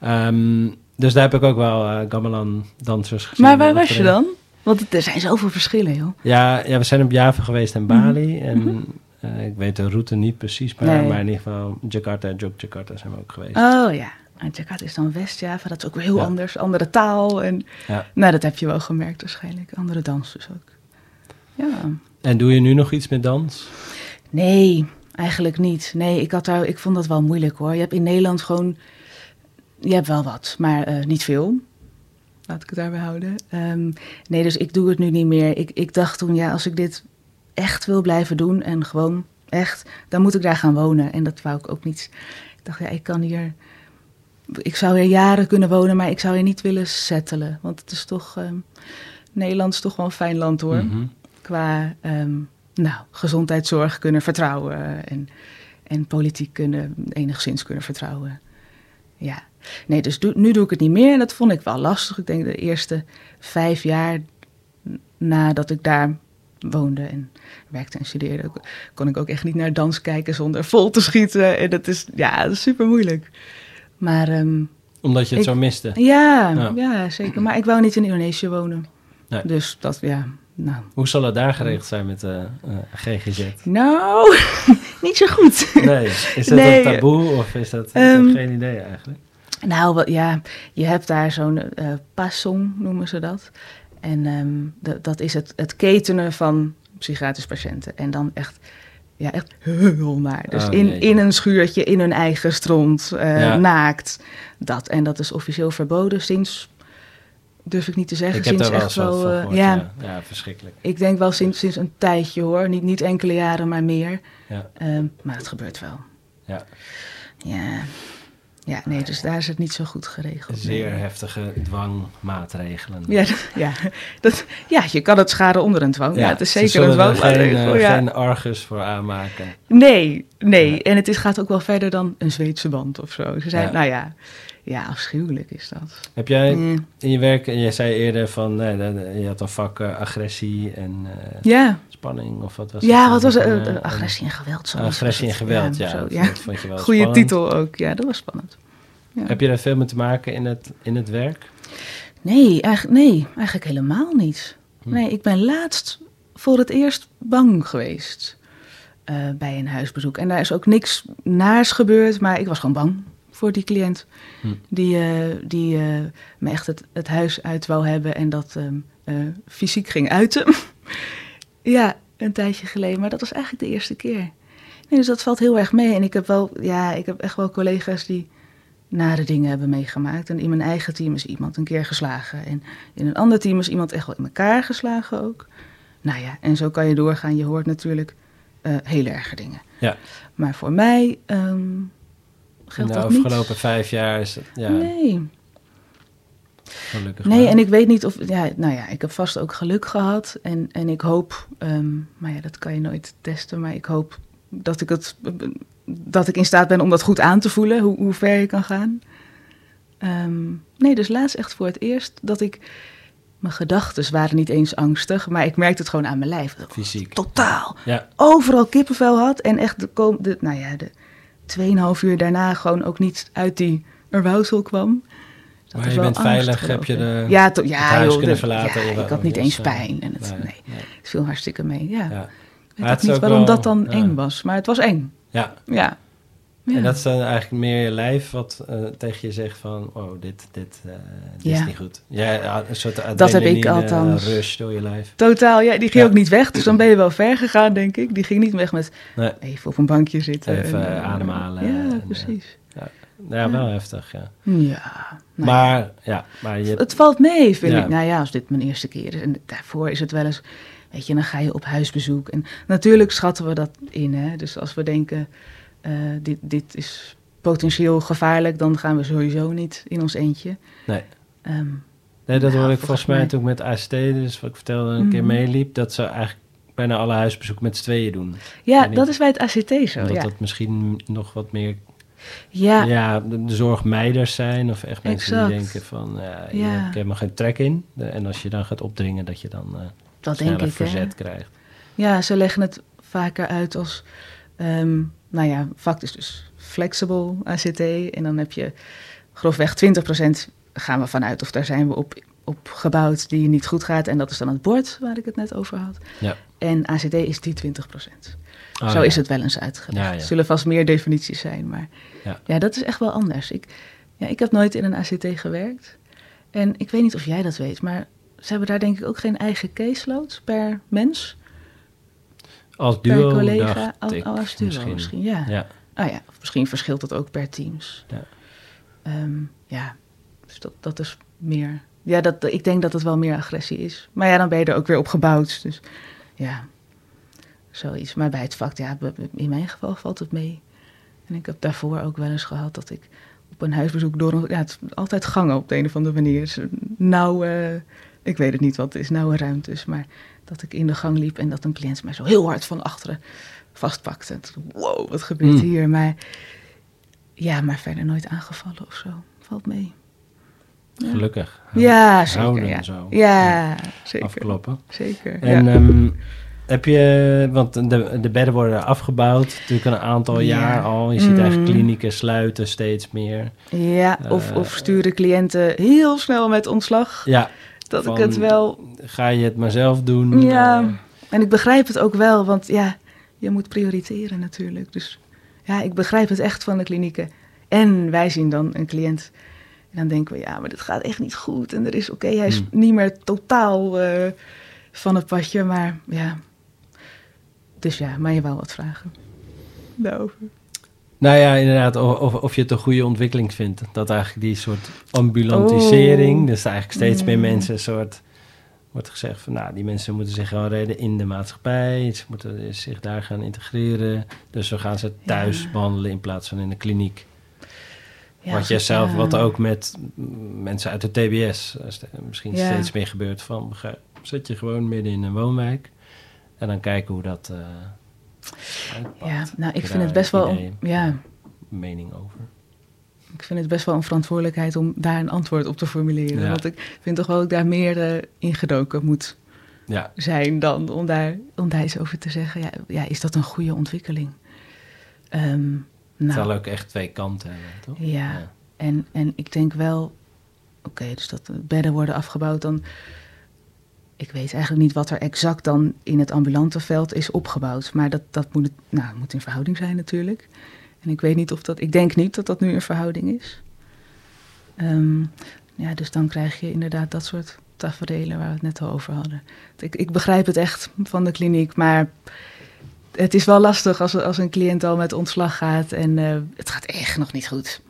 Ehm, dus daar heb ik ook wel eh gamelan dansers gezien. Maar waar was je dan? Want er zijn zoveel verschillen, joh. Ja, ja, we zijn op Java geweest en Bali. Mhm. En eh, ik weet de route niet precies, maar, Nee. maar in ieder geval Jakarta en Yogyakarta zijn we ook geweest. Oh ja. En Jakarta is dan West-Java, dat is ook weer heel Ja. anders. Andere taal. En, Ja. Nou, dat heb je wel gemerkt waarschijnlijk. Andere dans dus ook. Ja. En doe je nu nog iets met dans? Nee, Eigenlijk niet. Nee, ik, had daar, ik vond dat wel moeilijk hoor. Je hebt in Nederland gewoon. Je hebt wel wat, maar eh, niet veel. Laat ik het daarbij houden. Ehm, nee, dus ik doe het nu niet meer. Ik, ik dacht toen, ja, als ik dit echt wil blijven doen en gewoon echt, dan moet ik daar gaan wonen. En dat wou ik ook niet. Ik dacht, ja, ik kan hier. Ik zou hier jaren kunnen wonen, maar ik zou hier niet willen settelen. Want het is toch. ehm, Nederland is toch wel een fijn land hoor Mhm. qua ehm, nou, gezondheidszorg kunnen vertrouwen en, en politiek kunnen enigszins kunnen vertrouwen. Ja, nee, dus nu doe ik het niet meer en dat vond ik wel lastig. Ik denk de eerste vijf jaar nadat ik daar woonde en werkte en studeerde, ko- kon ik ook echt niet naar dans kijken zonder vol te schieten. En dat is, ja, dat is super moeilijk. Maar ehm, Omdat je het Ik- zo miste. ja, Ja. ja. zeker. Maar ik wou niet in Indonesië wonen. Nee. Dus dat, ja, nou, Hoe zal het daar geregeld zijn met de GGZ? Nou, [LAUGHS] niet zo goed. Nee, is dat Nee. een taboe of is dat... Ehm, geen idee eigenlijk. Nou, ja, je hebt daar zo'n eh pasong, noemen ze dat. En ehm, dat- dat is het, het ketenen van psychiatrische patiënten. En dan echt, ja, echt heel naar. Dus Oh, in, in een schuurtje, in hun eigen stront, Ja. naakt. Dat. En dat is officieel verboden sinds, durf ik niet te zeggen, Ik sinds echt van eh, gehoord. ja, Ja. ja, verschrikkelijk. ik denk wel sinds, sinds een tijdje hoor. Niet, niet enkele jaren, maar meer. Ja. Ehm, maar het gebeurt wel. Ja. Ja. Ja, nee, dus daar is het niet zo goed geregeld. Zeer nee. heftige dwangmaatregelen. Ja, ja, dat, ja, je kan het schade onder een dwang. Ja, het is ze zeker een dwangmaatregel. geen, eh, ja. geen Argus voor aanmaken. Nee, nee. En het is, gaat ook wel verder dan een Zweedse band of zo. Ze zei, Ja. nou ja, ja, afschuwelijk is dat. Heb jij Mm. in je werk, en jij zei eerder van, nee, de- je had een vak eh, agressie en eh, Ja, spanning of wat was ja het? wat was het? Eh, eh, eh, agressie en geweld. Zo agressie en geweld, ja. zo, dat- ja. Dat vond je wel Goeie spannend. titel ook. Ja, dat was spannend. Ja. Heb je daar veel mee te maken in het, in het werk? Nee, eigenlijk, nee, eigenlijk helemaal niet. Hm. Nee, ik ben laatst voor het eerst bang geweest eh, bij een huisbezoek. En daar is ook niks naars gebeurd, maar ik was gewoon bang voor die cliënt. Hm. Die, eh, die eh, me echt het, het huis uit wou hebben en dat ehm, eh, fysiek ging uiten. [LAUGHS] ja, een tijdje geleden, maar dat was eigenlijk de eerste keer. Nee, dus dat valt heel erg mee. En ik heb wel, ja, ik heb echt wel collega's die nare dingen hebben meegemaakt. En in mijn eigen team is iemand een keer geslagen. En in een ander team is iemand echt wel in elkaar geslagen ook. Nou ja, en zo kan je doorgaan. Je hoort natuurlijk eh hele erge dingen. Ja. Maar voor mij In de dat niet. afgelopen vijf jaar is het, ja, Nee. gelukkig Nee, en ik weet niet of. Ja, nou ja, ik heb vast ook geluk gehad. En, en ik hoop. ehm, maar ja, dat kan je nooit testen. Maar ik hoop dat ik het. Dat ik in staat ben om dat goed aan te voelen. Hoe, hoe ver je kan gaan. Ehm, nee, dus laatst echt voor het eerst dat ik. Mijn gedachten waren niet eens angstig. Maar ik merkte het gewoon aan mijn lijf. Fysiek. Totaal. Ja, Overal kippenvel had. En echt de, kom- de, nou ja, de 2,5 uur daarna gewoon ook niet uit die erwoudsel kwam. Dat maar je bent angst, veilig, heb je de, ja, to- het ja, huis joh, kunnen de- verlaten. ja, ik had niet dus, eens eh, pijn. En het, nee, nee, nee. het viel hartstikke mee. Ja. Ja. Ik weet het niet waarom wel- dat dan eng was, maar het was eng. Ja, Ja. Ja. en dat is dan eigenlijk meer je lijf wat eh, tegen je zegt van, oh, dit, dit, eh, dit is niet goed. Ja, een soort Dat heb ik adrenaline, althans. rush door je lijf. Totaal, ja, die ging Ja. ook niet weg. Dus dan ben je wel ver gegaan, denk ik. Die ging niet weg met Nee, even op een bankje zitten. Even en, eh, ademhalen en, Ja, eh, precies. ja, wel heftig, ja. Ja. nou. Maar, ja, maar je... Het valt mee, vind ik. Nou ja, als dit mijn eerste keer is. En daarvoor is het wel eens... Weet je, dan ga je op huisbezoek. En natuurlijk schatten we dat in. Hè? Dus als we denken, eh, dit, dit is potentieel gevaarlijk... dan gaan we sowieso niet in ons eentje. Nee. Ehm, Nee, dat hoorde ik volgens mij toen ik met AST, dus wat ik vertelde, een keer Mhm. meeliep, dat ze eigenlijk bijna alle huisbezoeken met z'n tweeën doen. ja, dat is bij het ACT zo. Omdat Ja, dat misschien nog wat meer ja. ja. de, de zorgmeiders zijn of echt mensen die denken van, ja, je Ja. hebt helemaal geen trek in. En als je dan gaat opdringen, dat je dan eh dat sneller denk ik. Hè? verzet krijgt. Ja, ze leggen het vaker uit als, ehm, nou ja, vak is dus flexible ACT. En dan heb je grofweg 20% gaan we vanuit, of daar zijn we op, op gebouwd die niet goed gaat. En dat is dan het bord waar ik het net over had. Ja. En ACT is die 20%. Oh, Zo ja. is het wel eens uitgelegd. Ja. Er zullen vast meer definities zijn, maar Ja. ja, dat is echt wel anders. Ik, ja, ik heb nooit in een ACT gewerkt. En ik weet niet of jij dat weet, maar ze hebben daar denk ik ook geen eigen caseload per mens. Als per duo collega. Al, ik al als duo misschien, misschien. ja. Ja, Ah ja, of misschien verschilt dat ook per teams. Ja. Ehm, ja, dus dat, dat is meer... Ja, dat, ik denk dat het wel meer agressie is. Maar ja, dan ben je er ook weer op gebouwd. Dus ja, zoiets. Maar bij het vak, ja, in mijn geval valt het mee. En ik heb daarvoor ook wel eens gehad dat ik op een huisbezoek door... een- Ja, het is altijd gangen op de een of andere manier. Een nauwe... Ik weet het niet wat het is, nauwe ruimtes. Maar dat ik in de gang liep en dat een cliënt mij zo heel hard van achteren vastpakte. En toen, wow, wat gebeurt Mm. hier? Maar ja, maar verder nooit aangevallen of zo. Valt mee. Ja. gelukkig. Ja, zeker. Houden ja. zo. Ja, zeker. Afkloppen. Zeker. En ehm, heb je, want de, de bedden worden afgebouwd, natuurlijk een aantal Ja. jaar al. Je ziet Mm. eigenlijk klinieken sluiten steeds meer. ja, of, eh, of sturen cliënten heel snel met ontslag. Ja, Dat van- ik het wel ga je het maar zelf doen? Ja, Eh, en ik begrijp het ook wel, want ja, je moet prioriteren natuurlijk. Dus ja, ik begrijp het echt van de klinieken. En wij zien dan een cliënt en dan denken we, ja, maar dit gaat echt niet goed. En er is, oké, hij is Hmm. niet meer totaal eh, van het padje, maar ja. Dus ja, maar je wou wat vragen. Daarover. Nou ja, inderdaad, of, of, je het een goede ontwikkeling vindt. Dat eigenlijk die soort ambulantisering, Oh. dus eigenlijk steeds meer Mm. mensen een soort... Wordt gezegd van, nou, die mensen moeten zich gewoon redden in de maatschappij. Ze moeten zich daar gaan integreren. Dus we gaan ze thuis Ja. behandelen in plaats van in de kliniek. Ja, wat jij zelf, wat ook met mensen uit de TBS misschien Ja. steeds meer gebeurt. Van, zet je gewoon midden in een woonwijk en dan kijken hoe dat eh Ja, nou, ik vind het best wel, idee, ja, mening over? Ik vind het best wel een verantwoordelijkheid om daar een antwoord op te formuleren. Ja. Want ik vind toch wel dat ik daar meer eh, ingedoken moet Ja, zijn dan om daar, om daar iets over te zeggen. Ja, ja is dat een goede ontwikkeling? Ehm, het zal nou, ook echt twee kanten hebben, toch? ja. En, en ik denk wel, oké, dus dat de bedden worden afgebouwd, dan... Ik weet eigenlijk niet wat er exact dan in het ambulante veld is opgebouwd. Maar dat, dat moet, nou, moet in verhouding zijn natuurlijk. En ik weet niet of dat, ik denk niet dat dat nu in verhouding is. Ehm, ja, dus dan krijg je inderdaad dat soort tafereelen waar we het net al over hadden. Ik, ik begrijp het echt van de kliniek, maar het is wel lastig als, als een cliënt al met ontslag gaat en eh, het gaat echt nog niet goed.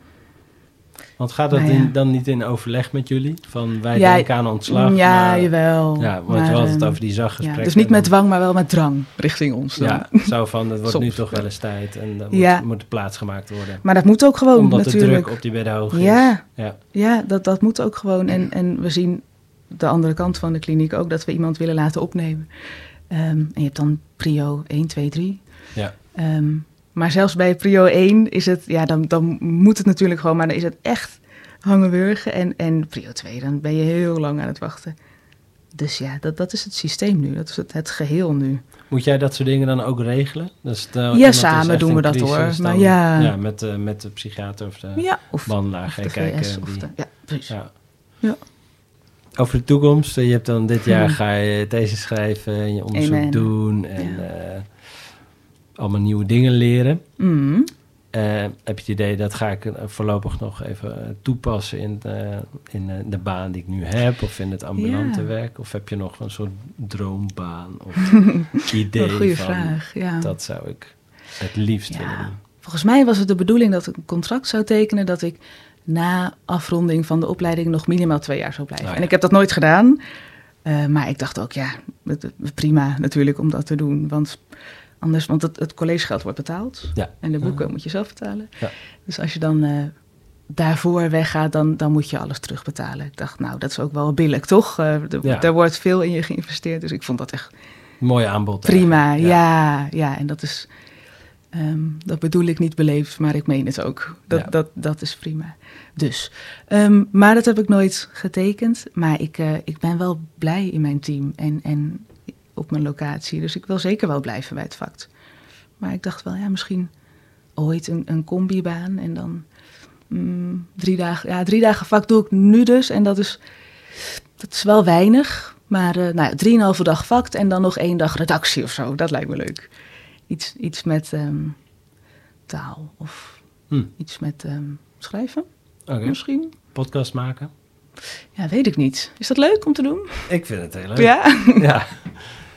Want gaat dat Nou ja. in, dan niet in overleg met jullie? Van wij Ja, denken aan ontslag. ja, maar, jawel. Ja, want maar, we hadden het over die ja, zaggesprekken. Dus niet met dan- dwang, maar wel met drang richting ons. dan. Ja, zo van, het wordt nu toch ja. wel eens tijd en dan Ja. moet, moet plaats gemaakt worden. Maar dat moet ook gewoon Omdat de druk op die bedden hoog is. Ja. ja. Ja, dat, dat moet ook gewoon. En, en we zien de andere kant van de kliniek ook dat we iemand willen laten opnemen. Ehm, en je hebt dan prio 1, 2, 3. Ja. Ehm, maar zelfs bij prio 1 is het, ja, dan, dan moet het natuurlijk gewoon, maar dan is het echt hangenwurgen. En, en prio 2, dan ben je heel lang aan het wachten. Dus ja, dat, dat is het systeem nu. Dat is het, het geheel nu. Moet jij dat soort dingen dan ook regelen? Dus stel, Ja, samen doen we dat, crisis, hoor. Maar ja. ja met, de met de psychiater of de Ja, of, kijken. VS. De, ja, precies. ja. Ja. Over de toekomst. eh, Je hebt dan dit jaar Hmm. ga je thesis schrijven en je onderzoek Amen. doen en Ja. eh, allemaal nieuwe dingen leren. Mm. Eh, heb je het idee dat ga ik eh, voorlopig nog even eh, toepassen in, de, in de baan die ik nu heb of in het ambulante Ja. werk? Of heb je nog een soort droombaan of [LAUGHS] idee Een goede vraag, ja. dat zou ik het liefst Ja. willen doen? Volgens mij was het de bedoeling dat ik een contract zou tekenen dat ik na afronding van de opleiding nog minimaal twee jaar zou blijven. Ja. En ik heb dat nooit gedaan. Maar ik dacht ook, ja, prima natuurlijk om dat te doen. Want anders, want het, het collegegeld wordt betaald. Ja. En de boeken moet je zelf betalen. Ja. Dus als je dan eh, daarvoor weggaat, dan, dan moet je alles terugbetalen. Ik dacht, nou, dat is ook wel billig, toch? Eh, er- wordt veel in je geïnvesteerd. Dus ik vond dat echt Mooi aanbod. Prima, ja. ja, En dat is, ehm, dat bedoel ik niet beleefd, maar ik meen het ook. Dat, Ja. dat, dat is prima. Dus, ehm, maar dat heb ik nooit getekend. Maar ik, eh, ik ben wel blij in mijn team en, en op mijn locatie. Dus ik wil zeker wel blijven bij het vak. Maar ik dacht wel, ja, misschien ooit een, een combibaan en dan mm, drie dagen. Ja, drie dagen vak doe ik nu dus. En dat is, dat is wel weinig. Maar eh nou, ja, drieënhalve dag vakt en dan nog één dag redactie of zo. Dat lijkt me leuk. Iets, iets met ehm, taal of Hm. iets met ehm, schrijven misschien. podcast maken. Ja, weet ik niet. Is dat leuk om te doen? Ik vind het heel leuk. Ja? [LAUGHS] Ja.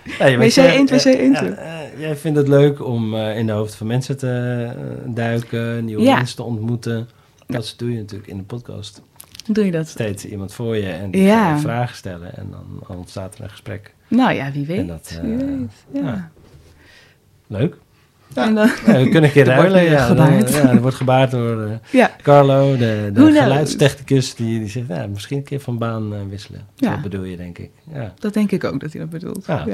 [LAUGHS] WC jij- 1, WC 1. ja, eh, jij vindt het leuk om eh, in de hoofd van mensen te eh, duiken, nieuwe Ja. mensen te ontmoeten. Dat doe je natuurlijk in de podcast. Doe je dat? Steeds iemand voor je en die Ja. vragen stellen en dan ontstaat er een gesprek. Nou ja, wie weet. Dat, wie eh, weet. Ja. ja. Leuk. En dan, Ja, we kunnen een keer [LAUGHS] Er ruilen. Ja, dan- gebaard. ja, er wordt gebaard door eh, [LAUGHS] ja. Carlo, de, knows? geluidstechnicus, die, die zegt, ja, misschien een keer van baan eh, wisselen. Dat bedoel je, denk ik. Ja, Dat denk ik ook dat hij dat bedoelt. Ja.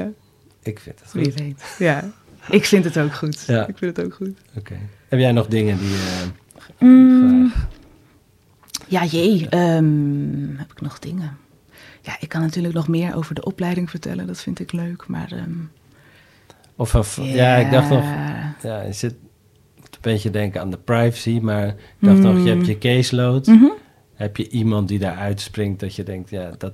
Ik vind het goed. Ja. Ik vind het ook goed. Ja. Ik vind het ook goed. Oké. Heb jij nog dingen die je Mm, graag... ja, jee. ehm, heb ik nog dingen? Ja, ik kan natuurlijk nog meer over de opleiding vertellen. Dat vind ik leuk. Maar ehm, Of, of ja. ik dacht nog, ja, je zit een beetje denken aan de privacy, maar ik dacht nog, je hebt je caseload. mhm. Heb je iemand die daar uitspringt dat je denkt, ja, dat,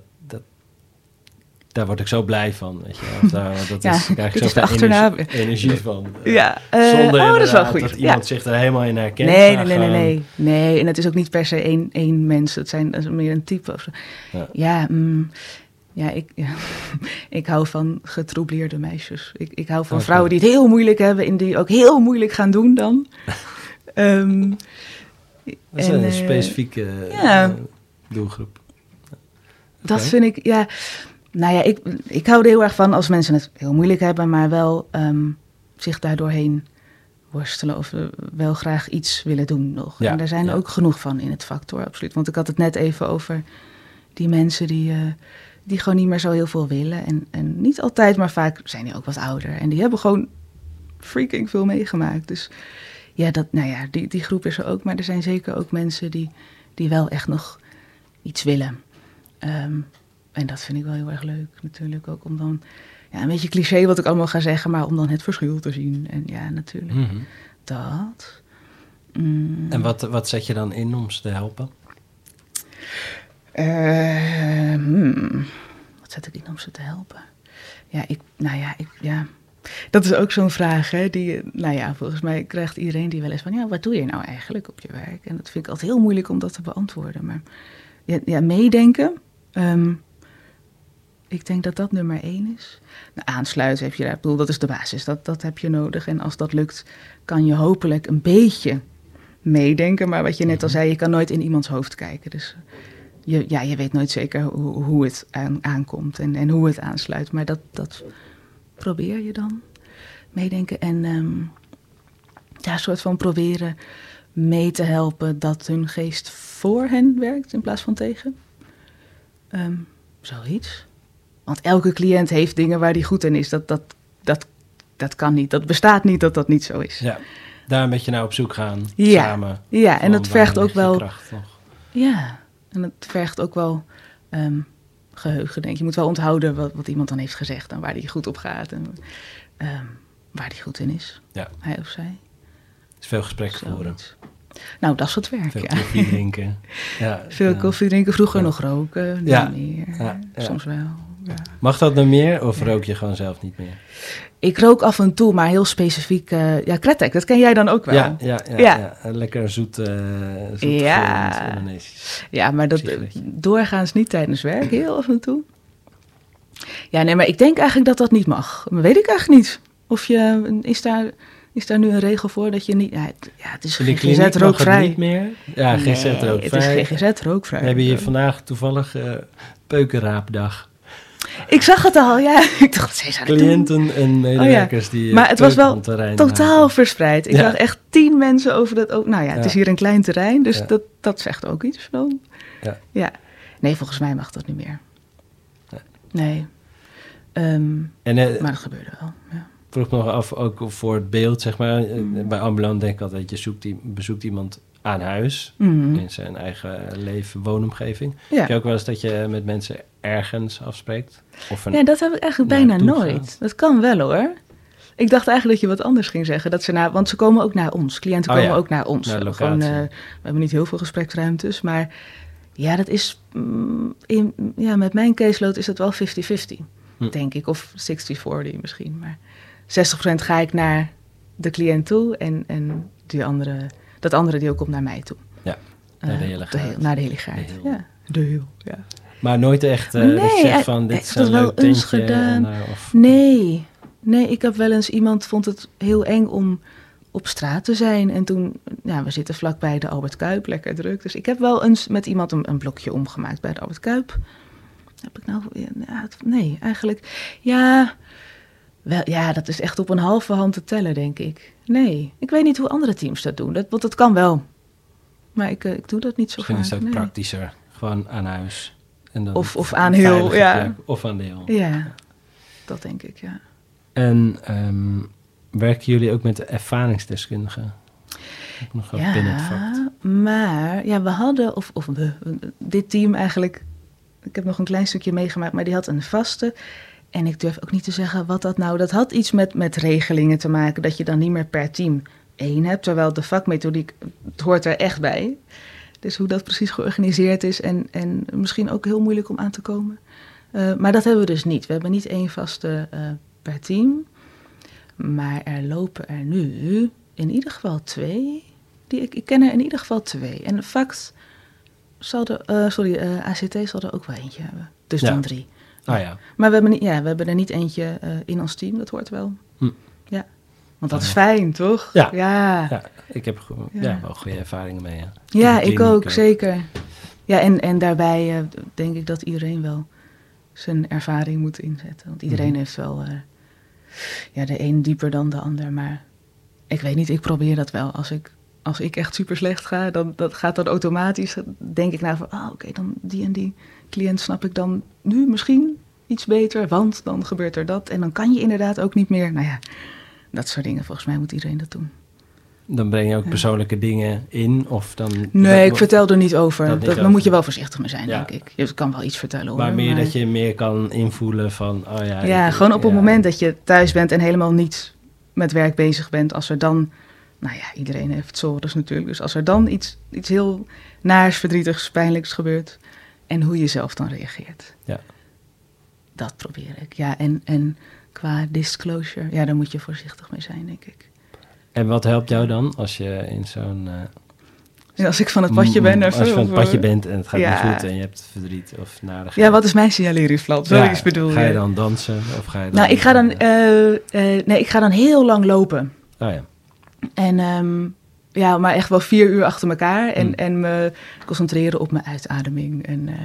daar word ik zo blij van, weet je. Of [LAUGHS] daar, dat Ja, is, daar krijg ik zoveel energie, energie van. [LAUGHS] Eh, Ja, eh, Zonder oh, dat is wel goed. dat Ja. iemand zich er helemaal in herkent. Nee, nee, nee, nee, nee. Nee, en het is ook niet per se één, één mens. Het zijn dat is meer een type of zo. Ja. Ja, mm, ja, ik, [LAUGHS] ik hou van getroubleerde meisjes. Ik, ik hou van vrouwen die het heel moeilijk hebben en die ook heel moeilijk gaan doen dan. Dat is en, een eh, specifieke eh, doelgroep. Dat vind ik, ja. Nou ja, ik, ik hou er heel erg van als mensen het heel moeilijk hebben, maar wel ehm, zich daardoorheen worstelen of eh, wel graag iets willen doen nog. Ja, en daar zijn er ja. ook genoeg van in het hoor, absoluut. Want ik had het net even over die mensen die, eh, die gewoon niet meer zo heel veel willen. En, en niet altijd, maar vaak zijn die ook wat ouder. En die hebben gewoon freaking veel meegemaakt. Dus ja, dat, nou ja die, die groep is er ook. Maar er zijn zeker ook mensen die, die wel echt nog iets willen. Ehm, en dat vind ik wel heel erg leuk natuurlijk ook om dan... Ja, een beetje cliché wat ik allemaal ga zeggen, maar om dan het verschil te zien. En ja, natuurlijk Mhm. dat. Mm, En wat, wat zet je dan in om ze te helpen? eh, hmm, wat zet ik in om ze te helpen? Ja, ik, nou ja, ik, ja. Dat is ook zo'n vraag, hè? Die, nou ja, volgens mij krijgt iedereen die wel eens van, ja, wat doe je nou eigenlijk op je werk? En dat vind ik altijd heel moeilijk om dat te beantwoorden. Maar ja, ja meedenken. ehm, ik denk dat dat nummer één is. Nou, aansluiten heb je daar, ik bedoel, dat is de basis. Dat, dat heb je nodig. En als dat lukt, kan je hopelijk een beetje meedenken. Maar wat je net al zei, je kan nooit in iemands hoofd kijken. Dus je, ja, je weet nooit zeker hoe, hoe het aan, aankomt en, en hoe het aansluit. Maar dat, dat probeer je dan. Meedenken en ehm, ja, een soort van proberen mee te helpen dat hun geest voor hen werkt in plaats van tegen. Ehm, zoiets. Want elke cliënt heeft dingen waar die goed in is. Dat, dat, dat, dat kan niet. Dat bestaat niet dat dat niet zo is. Ja, daar een beetje naar op zoek gaan, Ja. samen. Ja, en dat vergt ook wel. Ja, en het vergt ook wel ehm, geheugen, denk ik. Je moet wel onthouden wat, wat iemand dan heeft gezegd en waar die goed op gaat en ehm, waar die goed in is. Ja. Hij of zij. Dus veel gesprek voeren. Nou, dat is het werk, veel ja. koffie drinken. [LAUGHS] Ja, Veel ja. koffie drinken, vroeger nog roken, Ja. meer. Soms wel. Ja. Mag dat nog meer of rook je gewoon zelf niet meer? Ik rook af en toe, maar heel specifiek. eh ja, kretek, dat ken jij dan ook wel. Ja, ja, ja, Ja. ja. Een lekker zoet, eh zoet Ja. Indonesisch. Ja, maar dat Sigaretje. doorgaans niet tijdens werk, heel af en toe. Ja, nee, maar ik denk eigenlijk dat dat niet mag. Maar weet ik eigenlijk niet. Of je, is daar, is daar nu een regel voor dat je niet... Ja, het, is de GGZ rookvrij. niet meer. Ja, GGZ Nee, rookvrij. Het is GGZ rookvrij. We hebben hier vandaag toevallig eh peukenraapdag. Ik zag het al, ja. [LAUGHS] Ik dacht, ze zijn Cliënten en medewerkers die eh, Maar het was wel Totaal maken. verspreid. Ik Ja. zag echt tien mensen over dat... Ook, nou ja, het is hier een klein terrein, dus dat, dat zegt ook iets dan. Ja. ja. Nee, volgens mij mag dat niet meer. Nee. Ehm, En eh, maar dat gebeurde wel, ja. vroeg me nog af, ook voor het beeld, zeg maar. eh, Bij ambulant denk ik altijd, je zoekt, i- bezoekt iemand aan huis. Mhm. In zijn eigen leven, woonomgeving. Ja. Heb je ook wel eens dat je met mensen ergens afspreekt? Of een, Ja, dat heb ik eigenlijk bijna nooit. gaat. Dat kan wel hoor. Ik dacht eigenlijk dat je wat anders ging zeggen. Dat ze naar, want ze komen ook naar ons. Cliënten Oh komen ja, ook naar ons. naar gewoon, eh, we hebben niet heel veel gespreksruimtes. Maar ja, dat is. mm, in, ja, met mijn caseload is dat wel 50-50, Hm. denk ik. Of 60-40 misschien. Maar 60% ga ik naar de cliënt toe. En, en die andere, dat andere deel komt naar mij toe. Ja, naar de Eh, hele op de gaart. heel- Naar de hele gaart. De heel. Ja, de heel. Ja. Maar nooit echt eh dat je Nee, zegt eh, van, dit ik is een dat wel leuk eens gedaan. en, eh, of, Nee, nee, ik heb wel eens iemand vond het heel eng om op straat te zijn. En toen, ja, we zitten vlakbij de Albert Kuip, lekker druk. Dus ik heb wel eens met iemand een, een blokje omgemaakt bij de Albert Kuip. Heb ik nou, ja, nee, eigenlijk, ja, wel, ja, dat is echt op een halve hand te tellen, denk ik. Nee, ik weet niet hoe andere teams dat doen, dat, want dat kan wel. Maar ik, eh, ik doe dat niet zo misschien vaak. is het ook nee. praktischer. Gewoon aan huis. En dan Of- of aan heel, ja. plek, Of aan de heel. Ja, dat denk ik, ja. En ehm, werken jullie ook met de ervaringsdeskundigen? Ook nog wat binnen het vak. maar ja, we hadden, of, of we, dit team eigenlijk, ik heb nog een klein stukje meegemaakt, maar die had een vaste. En ik durf ook niet te zeggen wat dat nou, dat had iets met, met regelingen te maken, dat je dan niet meer per team één hebt, terwijl de vakmethodiek, het hoort er echt bij. Dus hoe dat precies georganiseerd is en, en misschien ook heel moeilijk om aan te komen. Eh, maar dat hebben we dus niet. We hebben niet één vaste eh, per team. Maar er lopen er nu in ieder geval twee. Die, ik, ik ken er in ieder geval twee. En Fact zal er, eh, sorry, ACT zal er ook wel eentje hebben. Dus Ja. dan drie. Ah ja. Maar we hebben, niet, ja, we hebben er niet eentje in ons team, dat hoort wel. Hm. Ja. Want dat is fijn, toch? Ja. Ja, ik heb Ja. wel goede ervaringen mee. Ja, ik ook, zeker. Ja, en, en daarbij eh, denk ik dat iedereen wel zijn ervaring moet inzetten. Want iedereen Mhm. heeft wel, eh, ja, de een dieper dan de ander. Maar ik weet niet, ik probeer dat wel. Als ik, als ik echt super slecht ga, dan dat gaat dan automatisch. Denk ik nou van, ah, oké, dan die en die cliënt snap ik dan nu misschien iets beter. Want dan gebeurt er dat. En dan kan je inderdaad ook niet meer. Nou ja, dat soort dingen. Volgens mij moet iedereen dat doen. Dan breng je ook Ja. persoonlijke dingen in? Of dan, Nee, dat- ik vertel er niet over. dat Dat, niet daar over. moet je wel voorzichtig mee zijn, Ja. denk ik. Je kan wel iets vertellen hoor. Maar meer dat je meer kan invoelen van, oh ja. Ja, ik- gewoon op het moment dat je thuis bent en helemaal niet met werk bezig bent. Als er dan, nou ja, iedereen heeft sores natuurlijk. Dus als er dan iets, iets heel naars, verdrietigs, pijnlijks gebeurt. En hoe je zelf dan reageert. Ja. Dat probeer ik. Ja, en, en qua disclosure, ja, daar moet je voorzichtig mee zijn, denk ik. En wat helpt jou dan als je in zo'n... eh, als ik van het padje ben, Mm, Als je van het padje eh, bent en het gaat ja. niet goed en je hebt verdriet of narigheid. Ja, wat is mijn signaleringsplan? Zoiets Ja, bedoel Ga je je. dan dansen of ga je dan... Nou, ik ga dan, eh, eh, nee, ik ga dan heel lang lopen. Oh ja. En ehm, ja, maar echt wel vier uur achter elkaar. En, Hmm. en me concentreren op mijn uitademing. En eh,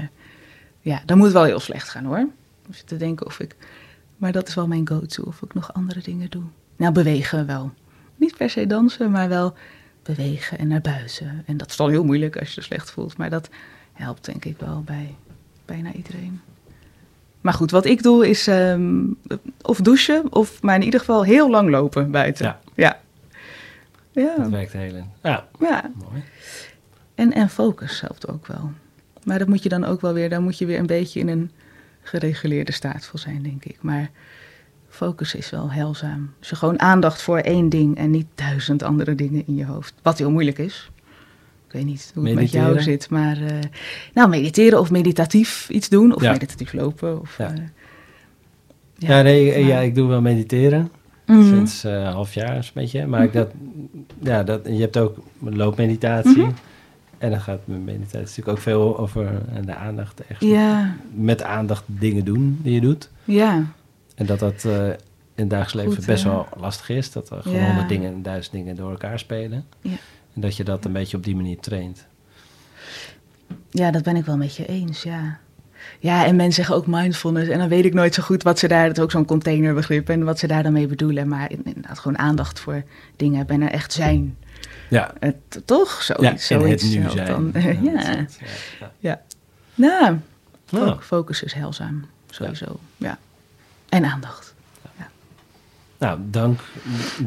ja, dan moet het wel heel slecht gaan hoor. Zit te denken of ik... Maar dat is wel mijn go-to, of ik nog andere dingen doe. Nou, bewegen wel. Niet per se dansen, maar wel bewegen en naar buiten. En dat is dan heel moeilijk als je je slecht voelt. Maar dat helpt denk ik wel bij bijna iedereen. Maar goed, wat ik doe is ehm, of douchen, of maar in ieder geval heel lang lopen buiten. Ja. Ja. Ja. Dat werkt heel in. Ja, ja. mooi. En, en focus helpt ook wel. Maar dat moet je dan ook wel weer, dan moet je weer een beetje in een gereguleerde staat voor zijn, denk ik. Maar focus is wel heilzaam. Dus gewoon aandacht voor één ding en niet duizend andere dingen in je hoofd. Wat heel moeilijk is. Ik weet niet hoe het met jou zit, maar... eh, nou, mediteren of meditatief iets doen. Of Ja. meditatief lopen. Of, Ja. eh, Ja, nee, maar- ja, ik doe wel mediteren. Mhm. Sinds eh, een half jaar een beetje. Maar ik dat, ja, dat, je hebt ook loopmeditatie. Mhm. En dan gaat mijn meditatie natuurlijk ook veel over eh, de aandacht. Echt Ja, Met aandacht dingen doen die je doet. ja. En dat dat eh, in het dagelijks leven Goed, best wel lastig is. Dat er gewoon honderd dingen en duizend dingen door elkaar spelen. Ja. En dat je dat een beetje op die manier traint. Ja, dat ben ik wel met je eens, ja. Ja, en mensen zeggen ook mindfulness. En dan weet ik nooit zo goed wat ze daar, dat is ook zo'n containerbegrip, en wat ze daar dan mee bedoelen. Maar inderdaad, gewoon aandacht voor dingen hebben en er echt zijn. Ja, Het, toch? Zoiets. ja het nu zijn. Dan. [LAUGHS] Ja, ja. Nou, fo- focus is heilzaam, sowieso. Ja. En aandacht. nou, dank,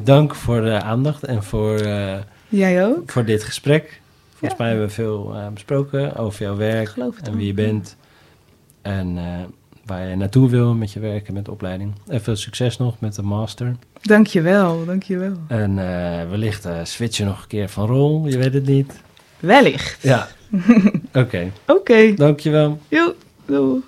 dank voor de aandacht en voor, eh, Jij ook? voor dit gesprek. Volgens Ja. mij hebben we veel eh, besproken over jouw werk Ik geloof het en wie je bent. En eh, waar je naartoe wil met je werk en met de opleiding. En veel succes nog met de master. Dankjewel, dankjewel. En eh, wellicht eh, switchen nog een keer van rol, je weet het niet. Wellicht. Ja, [LAUGHS] oké. Oké, Dankjewel. joe, doei.